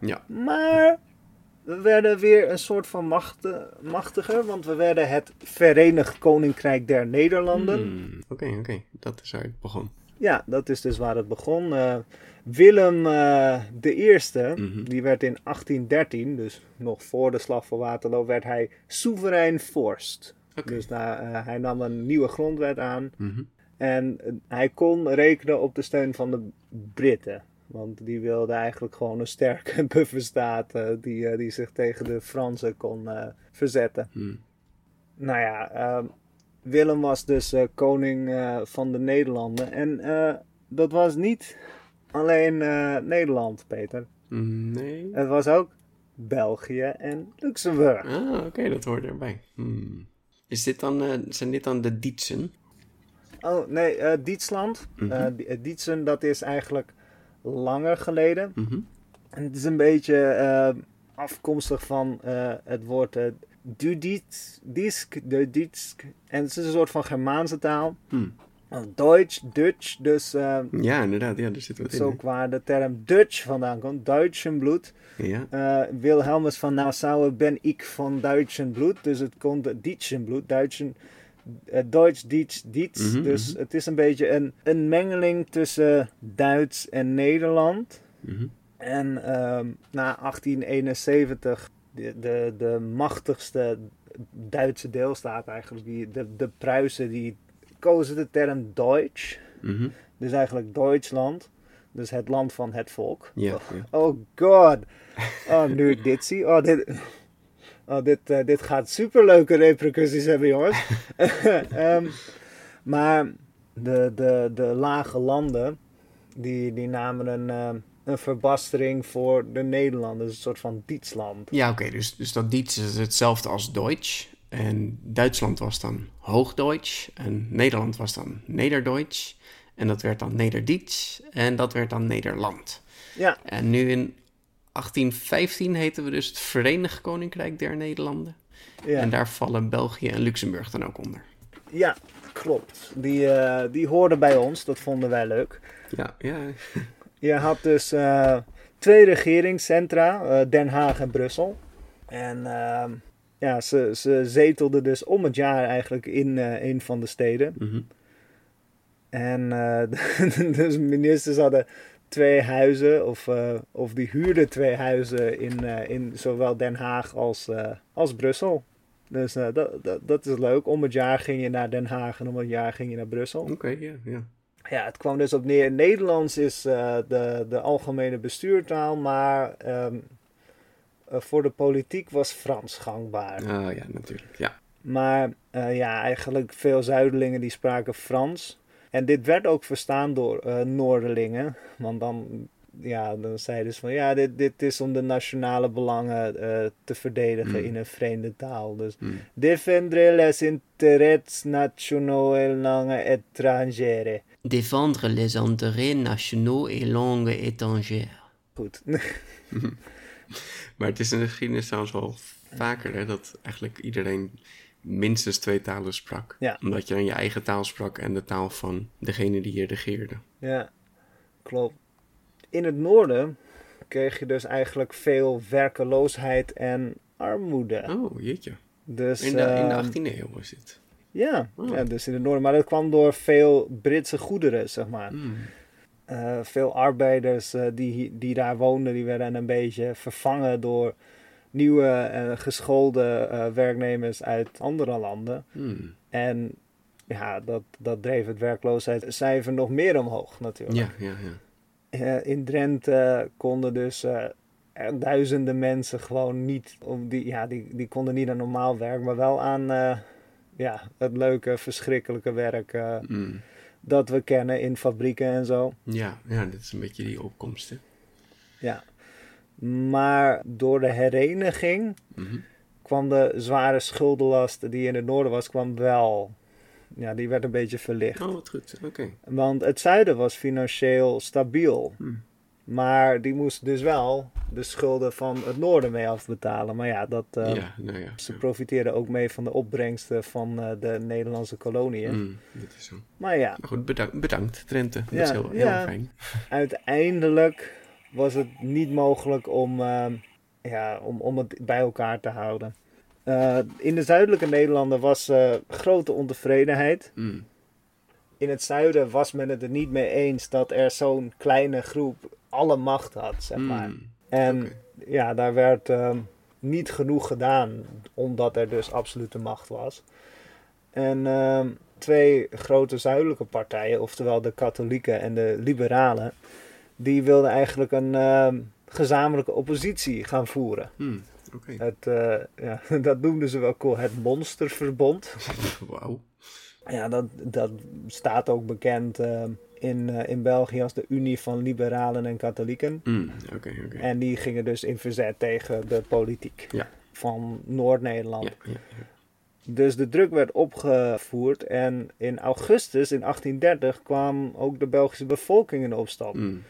Ja. Maar we werden weer een soort van machtiger, want we werden het Verenigd Koninkrijk der Nederlanden. Hmm, Oké, oké. Dat is waar het begon. Ja, dat is dus waar het begon. Eh, Willem eh, de Eerste, Mhm. die werd in 1813, dus nog voor de slag voor Waterloo, werd hij soeverein vorst. Dus daar, hij nam een nieuwe grondwet aan Mhm. En hij kon rekenen op de steun van de Britten. Want die wilden eigenlijk gewoon een sterke <laughs> bufferstaat die, eh, die zich tegen de Fransen kon eh, verzetten. Hmm. Nou ja, ehm, Willem was dus eh, koning van de Nederlanden. En dat was niet alleen Nederland, Peter. Hmm, Nee. Het was ook België en Luxemburg. Ah, oké, dat hoort erbij. Hmm. Is dit dan, zijn dit dan de Dietsen? Oh, nee, eh Dietsland. Eh, eh, Dietsen, dat is eigenlijk langer geleden. Mhm. En het is een beetje eh, afkomstig van eh, het woord uh, Dudisk, de Dietsk. En het is een soort van Germaanse taal. Hmm. Deutsch, Dutch, dus... eh, Ja, inderdaad. Ja, daar zit wat Dat is in. ook waar de term Dutch vandaan komt. Duitsenbloed. Ja. Eh Wilhelmus van Nassau ben ik van Duitsenbloed. Dus het komt Dietsenbloed. Duitsen, eh, Duits, Diets, Diets. Mhm, dus mhm. het is een beetje een, een mengeling tussen Duits en Nederland. Mhm. En ehm, na 1871, de, de, de machtigste Duitse deelstaat eigenlijk, die, de, de Pruisen, die kozen de term Deutsch. Dus eigenlijk Duitsland. Dus het land van het volk. Ja, Oh, oh god. Oh, nu ik dit zie. Oh, dit, oh, dit, eh, dit gaat superleuke repercussies hebben, jongens. <laughs> Ehm, maar de, de, de lage landen, die, die namen een, eh, een verbastering voor de Nederlanders. Een soort van Dietsland. Ja, oké, dus, dus dat Diets is hetzelfde als Duits. En Duitsland was dan Hoogduits. En Nederland was dan Nederduits. En dat werd dan Nederdiets. En dat werd dan Nederland. Ja, En nu in 1815 heten we dus het Verenigd Koninkrijk der Nederlanden. ja. En daar vallen België en Luxemburg dan ook onder. ja klopt. Die, eh, die hoorden bij ons. Dat vonden wij leuk. Ja, ja. Je had dus eh, twee regeringscentra, eh, Den Haag en Brussel. En ehm, ja, ze, ze zetelden dus om het jaar eigenlijk in een van de steden. Mhm. En <laughs> dus ministers hadden twee huizen, of, eh, of die huurden twee huizen in, eh, in zowel Den Haag als, eh, als Brussel. Dus dat, dat, dat is leuk. Om het jaar ging je naar Den Haag en om het jaar ging je naar Brussel. Oké, ja, ja. Ja, het kwam dus op neer. Nederlands is de, de algemene bestuurtaal, maar ehm, eh, voor de politiek was Frans gangbaar. Ah ja, natuurlijk. Ja. Maar eh, ja, eigenlijk veel Zuiderlingen die spraken Frans. En dit werd ook verstaan door eh Noorderlingen. Want dan, ja, dan zeiden ze van ja, dit, dit is om de nationale belangen eh, te verdedigen Mm. in een vreemde taal. Dus Mm. defendre les intérêts nationaux et langues étrangères. Défendre les intérêts nationaux et langues étrangères. Goed. <laughs> Maar het is in de geschiedenis trouwens wel vaker hè, dat eigenlijk iedereen minstens twee talen sprak. Ja. Omdat je dan je eigen taal sprak en de taal van degene die je regeerde. Ja, klopt. In het noorden kreeg je dus eigenlijk veel werkeloosheid en armoede. Oh, jeetje. Dus, In de, in de ehm, 18e eeuw was dit. Ja, Oh. ja, dus in het noorden. Maar dat kwam door veel Britse goederen, zeg maar. Mm. Eh, veel arbeiders eh, die, die daar woonden, die werden een beetje vervangen door nieuwe eh, geschoolde eh, werknemers uit andere landen. Mm. En ja, dat, dat dreef het werkloosheidscijfer nog meer omhoog natuurlijk. Ja, ja, ja. Eh, in Drenthe konden dus duizenden mensen gewoon niet, om die, ja, die, die konden niet aan normaal werk, maar wel aan ja, het leuke, verschrikkelijke werk eh, Mm. dat we kennen in fabrieken en zo. Ja, ja, dit is een beetje die opkomst. Hè? Ja. Maar door de hereniging Mhm. kwam de zware schuldenlast die in het noorden was, kwam wel. Ja, die werd een beetje verlicht. Oh, wat goed. Oké. Want het zuiden was financieel stabiel. Hmm. Maar die moest dus wel de schulden van het noorden mee afbetalen. Maar ja, dat, eh, ja, nou ja. ze ja. profiteerden ook mee van de opbrengsten van eh, de Nederlandse koloniën. Mm, dat is zo. Maar ja, Maar goed, bedankt, bedankt Drenthe. Dat is heel, fijn. uiteindelijk was het niet mogelijk om, eh, ja, om, om het bij elkaar te houden. Eh, in de zuidelijke Nederlanden was eh, grote ontevredenheid. Mm. In het zuiden was men het er niet mee eens dat er zo'n kleine groep alle macht had, zeg maar. Mm. En Oké. ja, daar werd ehm, niet genoeg gedaan, omdat er dus absolute macht was. En ehm, twee grote zuidelijke partijen, oftewel de katholieken en de liberalen, die wilden eigenlijk een ehm, gezamenlijke oppositie gaan voeren. Mm. Oké. Het, eh, ja, <laughs> dat noemden ze wel cool, het monsterverbond. <laughs> Wauw. Ja, dat, dat staat ook bekend ehm, in, eh, in België als de Unie van Liberalen en Katholieken. Mm, oké. En die gingen dus in verzet tegen de politiek Ja. van Noord-Nederland. Ja, ja, ja. Dus de druk werd opgevoerd en in augustus in 1830 kwam ook de Belgische bevolking in opstand. Mm.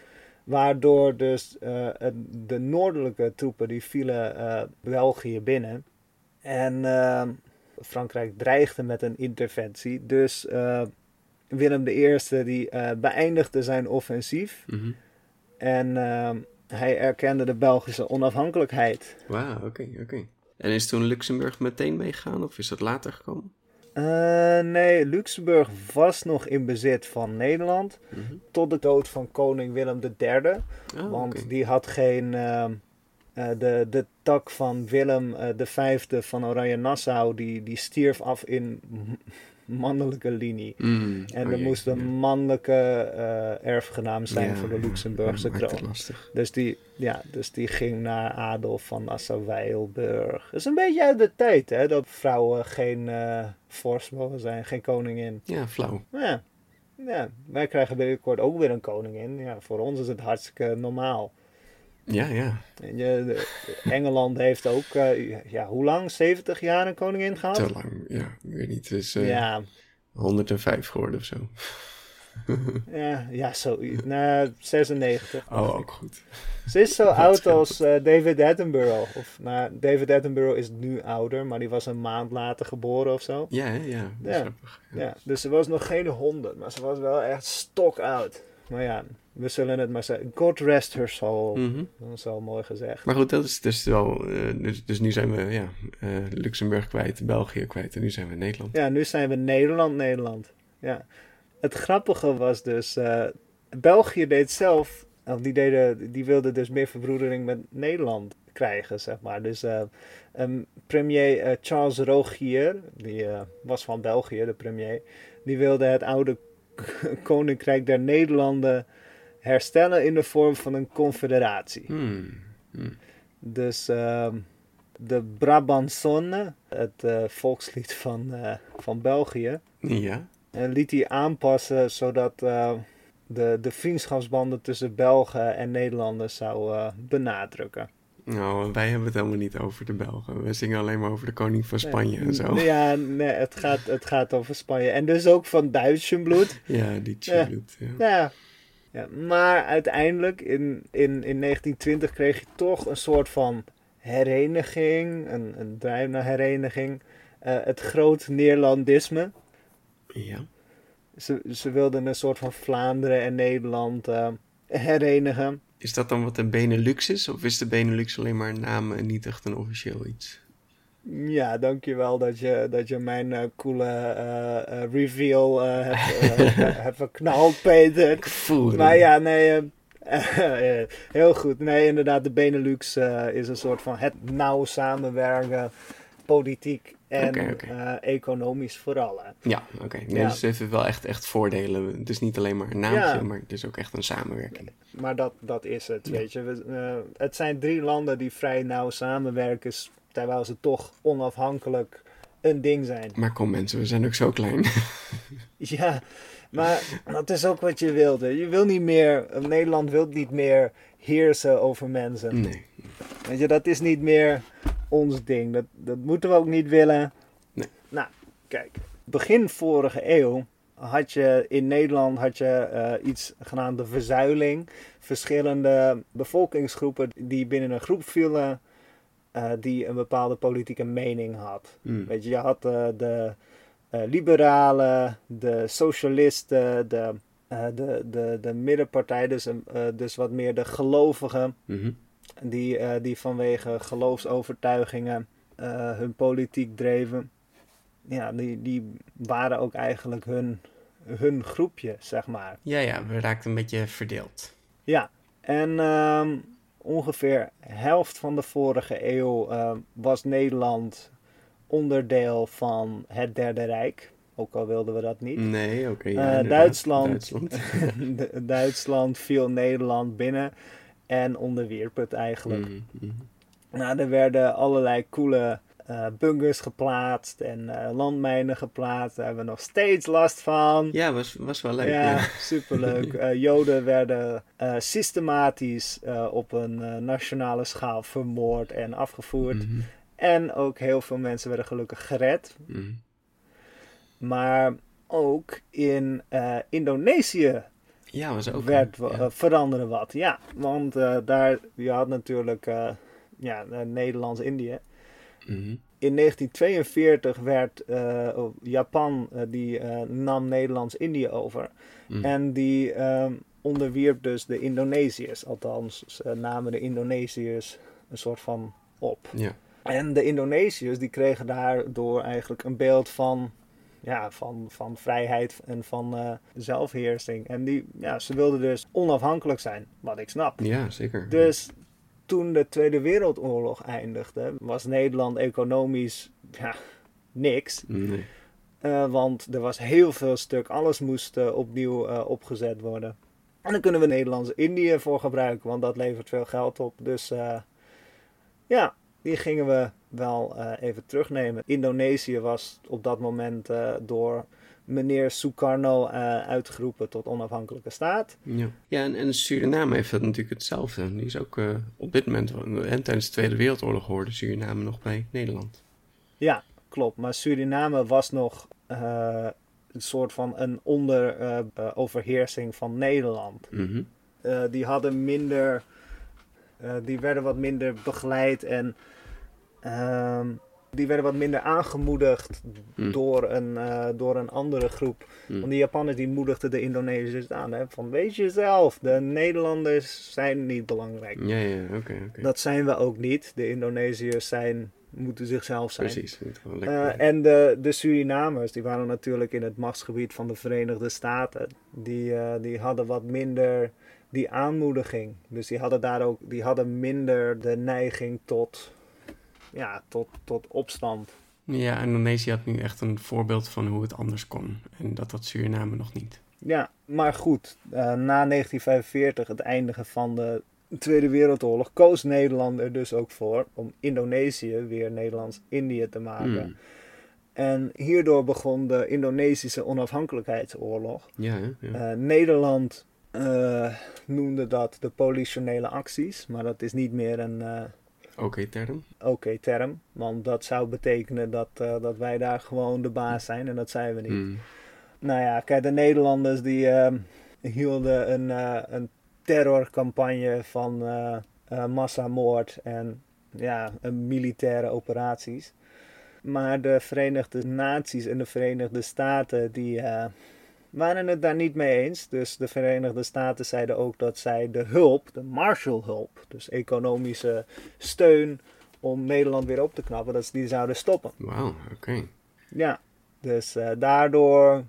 Waardoor dus eh, de noordelijke troepen die vielen eh, België binnen. En eh, Frankrijk dreigde met een interventie. Dus eh, Willem I die beëindigde zijn offensief. Mhm. En eh, hij erkende de Belgische onafhankelijkheid. Wauw, oké, oké. En is toen Luxemburg meteen meegegaan of is dat later gekomen? Eh, nee, Luxemburg was nog in bezit van Nederland. Mhm. Tot de dood van koning Willem III. Oh, want die had geen. ehm, eh, de, de tak van Willem eh, de vijfde van Oranje-Nassau. Die, die stierf af in mannelijke linie. Mm, En oh er moest een mannelijke eh, erfgenaam zijn Ja, voor de Luxemburgse kroon. Dus die, ja, dus die ging naar Adolf van Nassau-Weilburg. Dat is een beetje uit de tijd, hè? Dat vrouwen geen eh vorst mogen zijn, geen koningin. Ja, flauw. Ja. ja, wij krijgen binnenkort ook weer een koningin. Ja, voor ons is het hartstikke normaal. Ja, ja. En je, de- Engeland heeft ook, eh, ja, hoe lang? 70 jaar een koningin gehad? Te lang. Ja, ik weet niet. Het is eh, ja, 105 geworden of zo. <laughs> ja, ja, zo. Nou, 96. Oh, ook goed. Ze is zo <laughs> oud scheelt. als eh, David Attenborough. Of, nou, David Attenborough is nu ouder, maar die was een maand later geboren of zo. Ja, hè? ja. Ja. Ja. Ja, dus ze was nog geen honderd, maar ze was wel echt stok oud. Maar ja, we zullen het maar zeggen. God rest her soul. Mhm. Dat is wel mooi gezegd. Maar goed, dat is dus wel. eh, dus, dus nu zijn we ja, eh, Luxemburg kwijt, België kwijt en nu zijn we Nederland. Ja, nu zijn we Nederland, Nederland. Ja. Het grappige was dus, eh, België deed zelf, of die, deden, die wilde dus meer verbroedering met Nederland krijgen, zeg maar. Dus eh, ehm, premier eh, Charles Rogier, die eh, was van België, de premier, die wilde het oude <laughs> koninkrijk der Nederlanden herstellen in de vorm van een confederatie. Hmm. Hmm. Dus ehm, de Brabantsonne, het eh, volkslied van, eh, van België, Ja. en liet hij aanpassen zodat eh, de, de vriendschapsbanden tussen Belgen en Nederlanders zou eh, benadrukken. Nou, wij hebben het helemaal niet over de Belgen. We zingen alleen maar over de koning van Spanje en zo. Ja, nee, het gaat, het gaat over Spanje. En dus ook van Duitsenbloed. Ja, die chibloed. Ja. Ja. Ja. Maar uiteindelijk in, in, in 1920 kreeg je toch een soort van hereniging, een, een drive naar hereniging. Eh, het groot Neerlandisme. ja. Ze, ze wilden een soort van Vlaanderen en Nederland eh, herenigen. Is dat dan wat de Benelux is? Of is de Benelux alleen maar een naam en niet echt een officieel iets? Ja, dankjewel dat je, dat je mijn eh, coole eh, eh, reveal <laughs> hebt, hebt verknald, Peter. Ik voel het. Maar ja, nee, <laughs> heel goed. Nee, inderdaad, de Benelux is een soort van het nauw samenwerken, politiek en economisch vooral. hè. Ja, oké. Nee, Ja. Dus het heeft wel echt, echt voordelen. Het is niet alleen maar een naamtje, Ja. maar het is ook echt een samenwerking. Maar dat, dat is het, Ja. weet je. We, het zijn drie landen die vrij nauw samenwerken, terwijl ze toch onafhankelijk een ding zijn. Maar kom mensen, we zijn ook zo klein. <laughs> Ja, maar dat is ook wat je wilde. Je wil niet meer, Nederland wil niet meer heersen over mensen. nee. Weet je, dat is niet meer ons ding. Dat, dat moeten we ook niet willen. Nee. Nou, kijk. Begin vorige eeuw had je in Nederland had je, eh, iets genaamd de verzuiling. Verschillende bevolkingsgroepen die binnen een groep vielen eh, die een bepaalde politieke mening had. Hmm. Weet je, je had eh, de eh, liberalen, de socialisten, de, de, de, de middenpartij, dus, dus wat meer de gelovigen Mhm. die, die vanwege geloofsovertuigingen hun politiek dreven. Ja, die, die waren ook eigenlijk hun, hun groepje, zeg maar. Ja, ja, we raakten een beetje verdeeld. Ja, en ehm, ongeveer helft van de vorige eeuw eh, was Nederland onderdeel van het Derde Rijk. Ook al wilden we dat niet. Nee, oké. ja, Eh. Duitsland. <laughs> Duitsland. Viel Nederland binnen en onderwierp het eigenlijk. Mhm, mhm. Nou, er werden allerlei coole eh bunkers geplaatst en eh, landmijnen geplaatst. Daar hebben we nog steeds last van. Ja, was, was wel leuk. ja, Ja. superleuk. <laughs> Eh, Joden werden systematisch op een nationale schaal vermoord en afgevoerd. Mhm, En ook heel veel mensen werden gelukkig gered. mhm. Maar ook in Indonesië Ja, was ook. werd, ja. eh, veranderde wat. Ja, want daar, je had natuurlijk ja, eh, Mhm. In 1942 werd eh, Japan, eh, die eh, nam Nederlands-Indië over. Mhm. En die ehm, onderwierp dus de Indonesiërs. Althans, ze namen de Indonesiërs een soort van op. Ja. En de Indonesiërs die kregen daardoor eigenlijk een beeld van, ja, van, van vrijheid en van zelfheersing. En die, ja, ze wilden dus onafhankelijk zijn, wat ik snap. ja, zeker. Dus toen de Tweede Wereldoorlog eindigde, was Nederland economisch ja, niks. Nee. Eh, want er was heel veel stuk, alles moest eh, opnieuw eh, opgezet worden. En dan kunnen we Nederlands-Indië voor gebruiken, want dat levert veel geld op. Dus ja, die gingen we wel even terugnemen. Indonesië was op dat moment door meneer Sukarno eh, uitgeroepen tot onafhankelijke staat. Ja, ja en, en Suriname heeft dat natuurlijk hetzelfde. Die is ook eh, op dit moment, en tijdens de Tweede Wereldoorlog hoorde Suriname nog bij Nederland. Ja, klopt. Maar Suriname was nog eh, een soort van een onderoverheersing van Nederland. Mhm. Eh, die hadden minder, eh, die werden wat minder begeleid en ehm, die werden wat minder aangemoedigd Hm. door, een, eh, door een andere groep. Hm. Want die Japanners die moedigden de Indonesiërs aan. Hè? Van weet je zelf, de Nederlanders zijn niet belangrijk. Ja, ja, oké, oké. Dat zijn we ook niet. De Indonesiërs zijn, moeten zichzelf zijn. Precies. Lekker. en de, de Surinamers, die waren natuurlijk in het machtsgebied van de Verenigde Staten. Die, eh, die hadden wat minder die aanmoediging. Dus die hadden daar ook, die hadden minder de neiging tot, ja, tot, tot opstand. Ja, Indonesië had nu echt een voorbeeld van hoe het anders kon. En dat had Suriname nog niet. Ja, maar goed, eh, na 1945, het eindigen van de Tweede Wereldoorlog, koos Nederland er dus ook voor om Indonesië weer Nederlands-Indië te maken. Hmm. En hierdoor begon de Indonesische onafhankelijkheidsoorlog. Ja. Eh, Nederland eh, noemde dat de politionele acties, maar dat is niet meer een Oké, term. oké term. Want dat zou betekenen dat, eh, dat wij daar gewoon de baas zijn en dat zijn we niet. Hmm. Nou ja, kijk, de Nederlanders die eh, hielden een, eh, een terrorcampagne van eh, massamoord en ja, militaire operaties. Maar de Verenigde Naties en de Verenigde Staten die waren het daar niet mee eens. Dus de Verenigde Staten zeiden ook dat zij de hulp, de Marshallhulp, dus economische steun om Nederland weer op te knappen, dat ze die zouden stoppen. Wauw, oké. Ja, dus eh, daardoor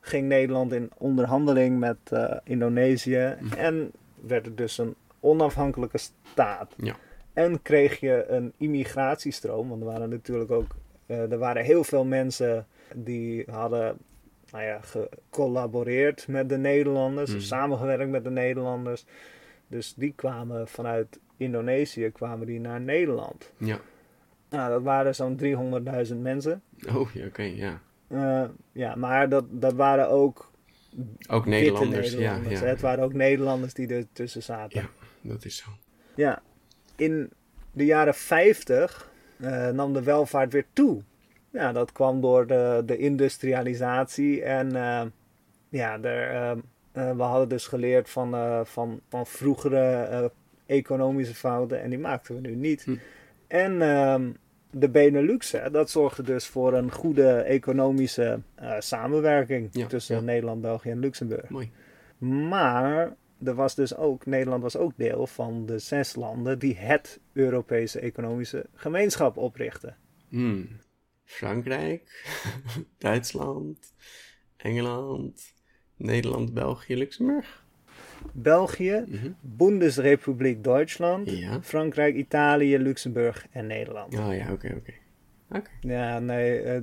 ging Nederland in onderhandeling met eh, Indonesië Mhm. en werd het dus een onafhankelijke staat. Ja. En kreeg je een immigratiestroom, want er waren natuurlijk ook eh, er waren heel veel mensen die hadden nou ja, gecollaboreerd met de Nederlanders, Mhm. samengewerkt met de Nederlanders. Dus die kwamen vanuit Indonesië kwamen die naar Nederland. Ja. Nou, dat waren zo'n 300.000 mensen. Oh, ja, oké, ja. Eh, ja, maar dat, dat waren ook Ook Nederlanders, Nederlanders. ja. Het waren ook Nederlanders die er tussen zaten. Ja. Dat is zo. Ja. In de jaren 50 eh, nam de welvaart weer toe. Ja, dat kwam door de, de industrialisatie. En eh, ja, er, eh, eh, we hadden dus geleerd van, van, van vroegere economische fouten. En die maakten we nu niet. Hm. En ehm, de Benelux, hè, dat zorgde dus voor een goede economische samenwerking Ja, tussen ja. Nederland, België en Luxemburg. Mooi. Maar er was dus ook, Nederland was ook deel van de zes landen die het Europese Economische Gemeenschap oprichten. Hmm. Frankrijk, <laughs> Duitsland, Engeland, Nederland, België, Luxemburg. België, Mhm. Bundesrepubliek Duitsland, Ja. Frankrijk, Italië, Luxemburg en Nederland. Oh ja, oké, oké. Oké. Ja, nee, eh,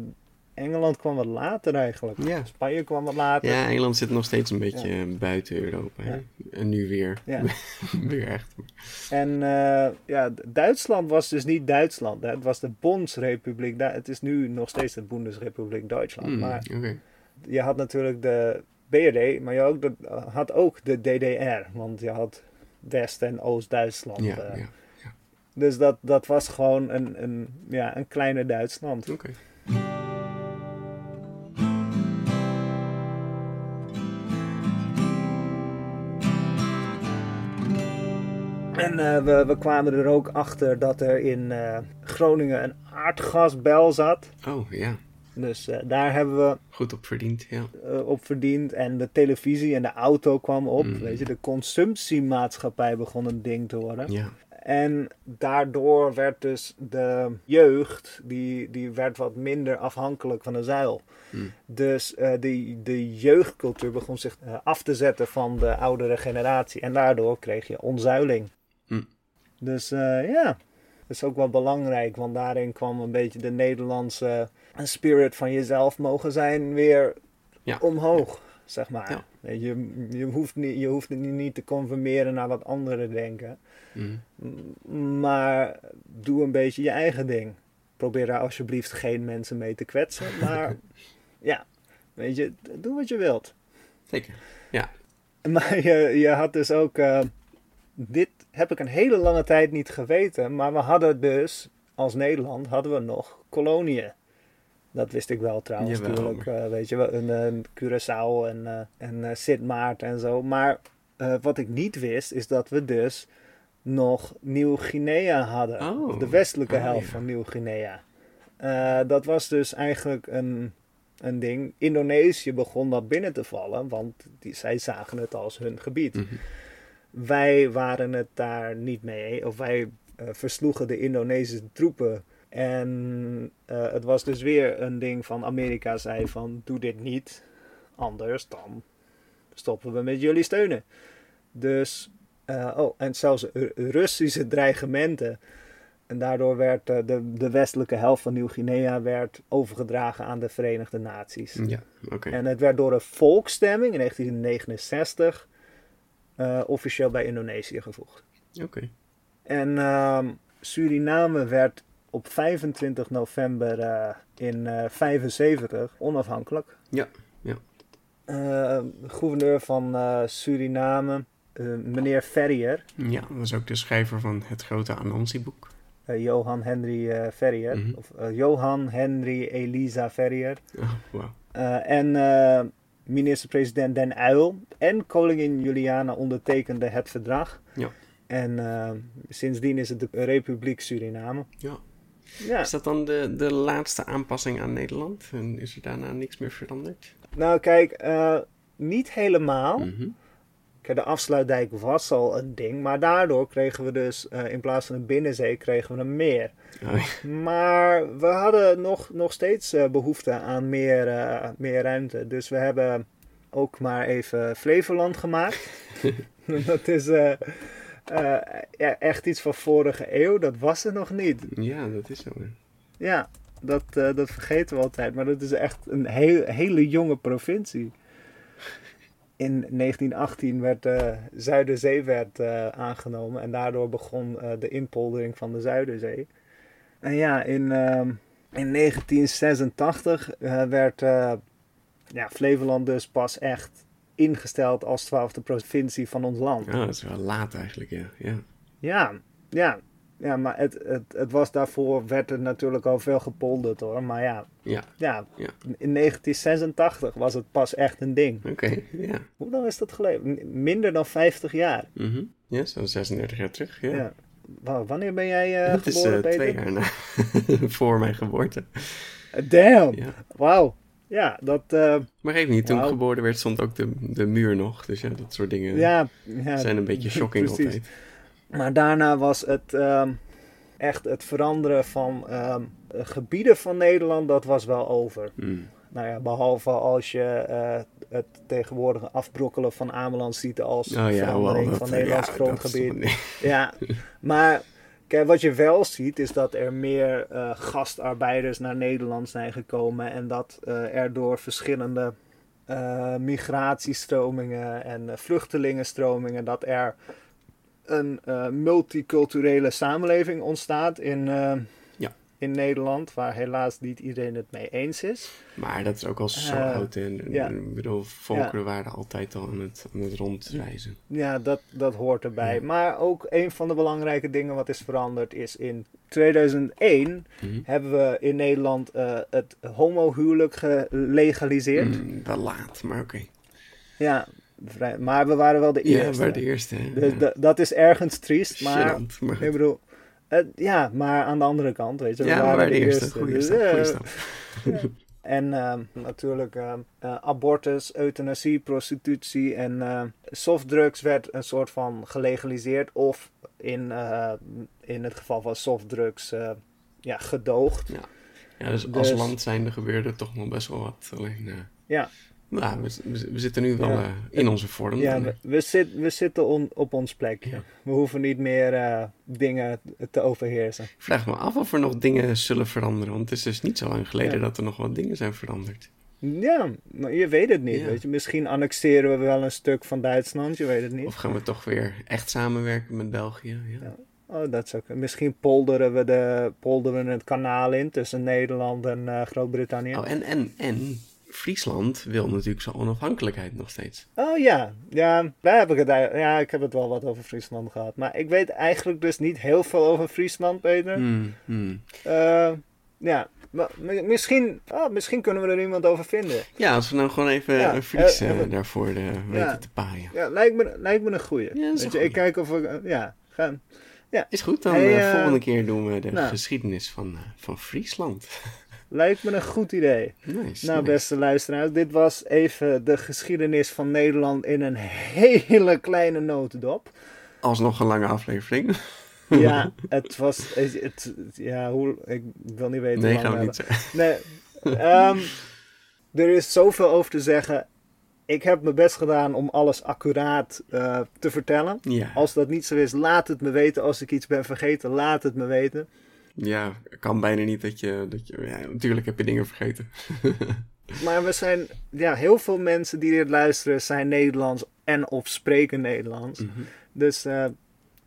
Engeland kwam wat later eigenlijk. Ja. Spanje kwam wat later. Ja, Engeland zit nog steeds een beetje buiten Europa. Ja. En nu weer. Ja. <laughs> weer echt. En eh, ja, Duitsland was dus niet Duitsland. Hè. Het was de Bondsrepubliek. Het is nu nog steeds de Bundesrepubliek Duitsland. Hmm, Maar je had natuurlijk de BRD, maar je ook de, had ook de DDR. Want je had West- en Oost-Duitsland. Ja, eh. ja. Dus dat, dat was gewoon een, een, ja, een kleine Duitsland. Oké. En eh, we, we kwamen er ook achter dat er in eh, Groningen een aardgasbel zat. Oh ja, Dus eh, daar hebben we goed op verdiend. Ja. op verdiend. En de televisie en de auto kwam op. Mm. Weet je, de consumptiemaatschappij begon een ding te worden. ja. En daardoor werd dus de jeugd, die, die werd wat minder afhankelijk van de zeil. Mm. Dus eh de, de jeugdcultuur begon zich af te zetten van de oudere generatie. En daardoor kreeg je onzuiling. Dus eh, ja, dat is ook wel belangrijk. Want daarin kwam een beetje de Nederlandse spirit van jezelf mogen zijn weer Ja. omhoog. Zeg maar. Ja. Je, je, hoeft niet, je hoeft het niet te conformeren naar wat anderen denken. Mm. M- Maar doe een beetje je eigen ding. Probeer daar alsjeblieft geen mensen mee te kwetsen. <laughs> Maar ja, weet je, doe wat je wilt. Zeker. Maar je, je had dus ook. eh, dit heb ik een hele lange tijd niet geweten. Maar we hadden dus, als Nederland, hadden we nog koloniën. Dat wist ik wel trouwens, Jawel. natuurlijk. eh, weet je wel, een, een Curaçao en, eh, en eh, Sint Maarten en zo. Maar wat ik niet wist, is dat we dus nog Nieuw-Guinea hadden. Oh. Of de westelijke Oh, helft ja. van Nieuw-Guinea. Dat was dus eigenlijk een, een ding. Indonesië begon dat binnen te vallen, want die, zij zagen het als hun gebied. Mhm. Wij waren het daar niet mee, of wij eh, versloegen de Indonesische troepen. En eh, het was dus weer een ding van Amerika zei van doe dit niet, anders dan stoppen we met jullie steunen. Dus, eh, oh, en zelfs Ru- Russische dreigementen. En daardoor werd de, de westelijke helft van Nieuw-Guinea werd overgedragen aan de Verenigde Naties. Ja, oké. En het werd door een volksstemming in 1969 eh, officieel bij Indonesië gevoegd. Oké. En ehm, Suriname werd op 25 november eh, in eh 75 onafhankelijk. Ja, ja. Eh, de gouverneur van eh, Suriname, eh, meneer Ferrier, Ja, dat was ook de schrijver van het grote Anansi-boek. eh, Johan Henry eh, Ferrier, Mhm. of eh, Johan Henry Elisa Ferrier, Oh, eh, en eh, minister-president Den Uyl en koningin Juliana ondertekenden het verdrag. Ja. En eh, sindsdien is het de Republiek Suriname. Ja. Ja. Is dat dan de, de laatste aanpassing aan Nederland? En is er daarna niks meer veranderd? Nou, kijk, eh, niet helemaal. Kijk, de afsluitdijk was al een ding, maar daardoor kregen we dus eh, in plaats van een binnenzee kregen we een meer. Oh. Maar we hadden nog, nog steeds eh, behoefte aan meer, eh, meer ruimte. Dus we hebben ook maar even Flevoland gemaakt. <laughs> dat is ja, echt iets van vorige eeuw. Dat was er nog niet. ja, dat is zo. hè. Ja, dat, dat vergeten we altijd. Maar dat is echt een heel, hele jonge provincie. In 1918 werd de Zuiderzee werd, eh, aangenomen. En daardoor begon eh, de inpoldering van de Zuiderzee. En ja, in, ehm, in 1986 eh, werd eh, ja, Flevoland dus pas echt ingesteld als twaalfde provincie van ons land. Ja, dat is wel laat eigenlijk, ja. ja. Ja, ja. Ja, maar het, het, het was daarvoor, werd er natuurlijk al veel gepolderd hoor. Maar ja, Ja, ja, Ja. in 1986 was het pas echt een ding. oké. ja. Hoe lang is dat geleden? Minder dan 50 jaar. Mhm. Ja, zo'n 36 jaar terug, ja. Ja. Wa- Wanneer ben jij eh dat is geboren, eh, Peter? twee jaar na <laughs> voor mijn geboorte. Damn, Ja. wauw. Ja, dat, eh, Maar even niet, toen ik geboren werd stond ook de, de muur nog. Dus ja, dat soort dingen ja, ja. zijn een beetje shocking <laughs> altijd. Maar daarna was het ehm, echt het veranderen van ehm, gebieden van Nederland, dat was wel over. Mm. Nou ja, behalve als je eh, het tegenwoordige afbrokkelen van Ameland ziet als Oh ja, verandering wel, van Nederlands ja, grondgebied. <laughs> Ja, maar kijk, wat je wel ziet is dat er meer eh, gastarbeiders naar Nederland zijn gekomen en dat eh, er door verschillende migratiestromingen en vluchtelingenstromingen dat er een eh, multiculturele samenleving ontstaat in, eh, Ja. in Nederland, waar helaas niet iedereen het mee eens is. Maar dat is ook al zo Eh, oud. En, ja. Ik bedoel, volkeren waren altijd al aan het, aan het rondreizen. Ja, dat, dat hoort erbij. Ja. Maar ook een van de belangrijke dingen wat is veranderd is in 2001 Mhm. hebben we in Nederland het homohuwelijk gelegaliseerd. Mm, wel laat, maar oké. Ja, vrij- maar we waren wel de Ja, eerste. maar de eerste. hè. Dus Ja. dat is ergens triest, maar maar ik bedoel, ja, maar aan de andere kant, weet je, we ja, we waren waren de eerste. eerste. Dus, stap, stap. <laughs> En natuurlijk abortus, euthanasie, prostitutie en eh, softdrugs werd een soort van gelegaliseerd. Of in, eh, in het geval van softdrugs eh, ja, gedoogd. Ja. ja, dus als Dus- land zijnde gebeurde toch nog best wel wat. Alleen, Ja, nou, we, zitten nu wel Ja. eh, in onze vorm. ja we, we, zit, we zitten on- op ons plekje. Ja. We hoeven niet meer eh, dingen te overheersen. Ik vraag me af of er nog dingen zullen veranderen. Want het is dus niet zo lang geleden Ja. dat er nog wat dingen zijn veranderd. Ja, maar je weet het niet. Weet je. Misschien annexeren we wel een stuk van Duitsland, je weet het niet. Of gaan we toch weer echt samenwerken met België? Ja. Oh, dat zou kunnen. Misschien polderen we, de, polderen we het kanaal in tussen Nederland en eh, Groot-Brittannië. Oh, en, en, en Friesland wil natuurlijk zijn onafhankelijkheid nog steeds. Oh ja, ja, daar heb ik het Ja, ik heb het wel wat over Friesland gehad. Maar ik weet eigenlijk dus niet heel veel over Friesland, Peter. Hmm, hmm. Eh, ja, maar mi- misschien, oh, misschien kunnen we er iemand over vinden. Ja, als we nou gewoon even Ja, een Fries eh, daarvoor eh, weten te paaien. Ja, lijkt me, lijkt me een goeie. Ja, Weet je, ik kijk of we, ja, gaan. Ja. Is goed, dan Hey, volgende keer doen we de nou. geschiedenis van, van Friesland. Lijkt me een goed idee. Nice. Nou, nice. beste luisteraars, dit was even de geschiedenis van Nederland in een hele kleine notendop. Alsnog een lange aflevering. Ja, <laughs> het was. Het, ja, hoe, ik wil niet weten. Nee, hoe lang gaan we niet zeggen. Nee. ehm, er is zoveel over te zeggen. Ik heb mijn best gedaan om alles accuraat eh, te vertellen. Ja, Als dat niet zo is, laat het me weten. Als ik iets ben vergeten, laat het me weten. Ja, kan bijna niet dat je... Dat je ja, natuurlijk heb je dingen vergeten. <laughs> Maar we zijn, ja, heel veel mensen die dit luisteren zijn Nederlands en of spreken Nederlands. Mhm. Dus eh,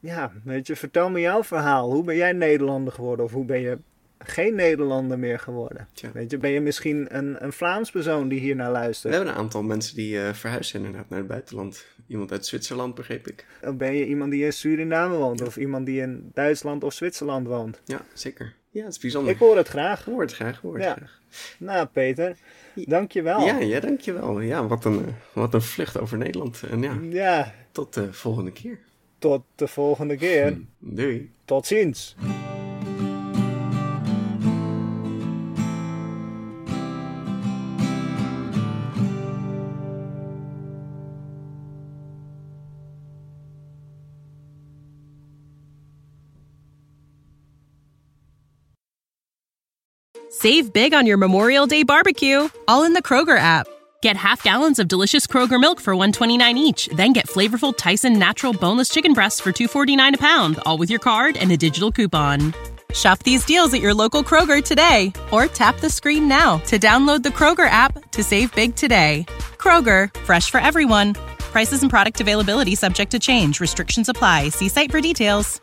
ja, weet je, vertel me jouw verhaal. Hoe ben jij Nederlander geworden of hoe ben je geen Nederlander meer geworden? Tja. Weet je, ben je misschien een, een Vlaams persoon die hier naar We luistert? hebben een aantal mensen die eh verhuisd zijn inderdaad naar het buitenland. Iemand uit Zwitserland, begreep ik. Of ben je iemand die in Suriname woont of iemand die in Duitsland of Zwitserland woont? Ja, zeker. Ja, het is bijzonder. Ik hoor het graag. hoor het graag, hoor het Ja. graag. Nou, Peter, dankjewel. Ja, ja, dankjewel. Ja, wat een, wat een vlucht over Nederland. En ja, Ja, tot de volgende keer. tot de volgende keer. Doei. Tot ziens. Save big on your Memorial Day barbecue, all in the Kroger app. Get half gallons of delicious Kroger milk for 129 each, then get flavorful Tyson natural boneless chicken breasts for 249 a pound, all with your card and a digital coupon. Shop these deals at your local Kroger today or tap the screen now to download the Kroger app to save big today. Kroger, fresh for everyone. Prices and product availability subject to change. Restrictions apply. See site for details.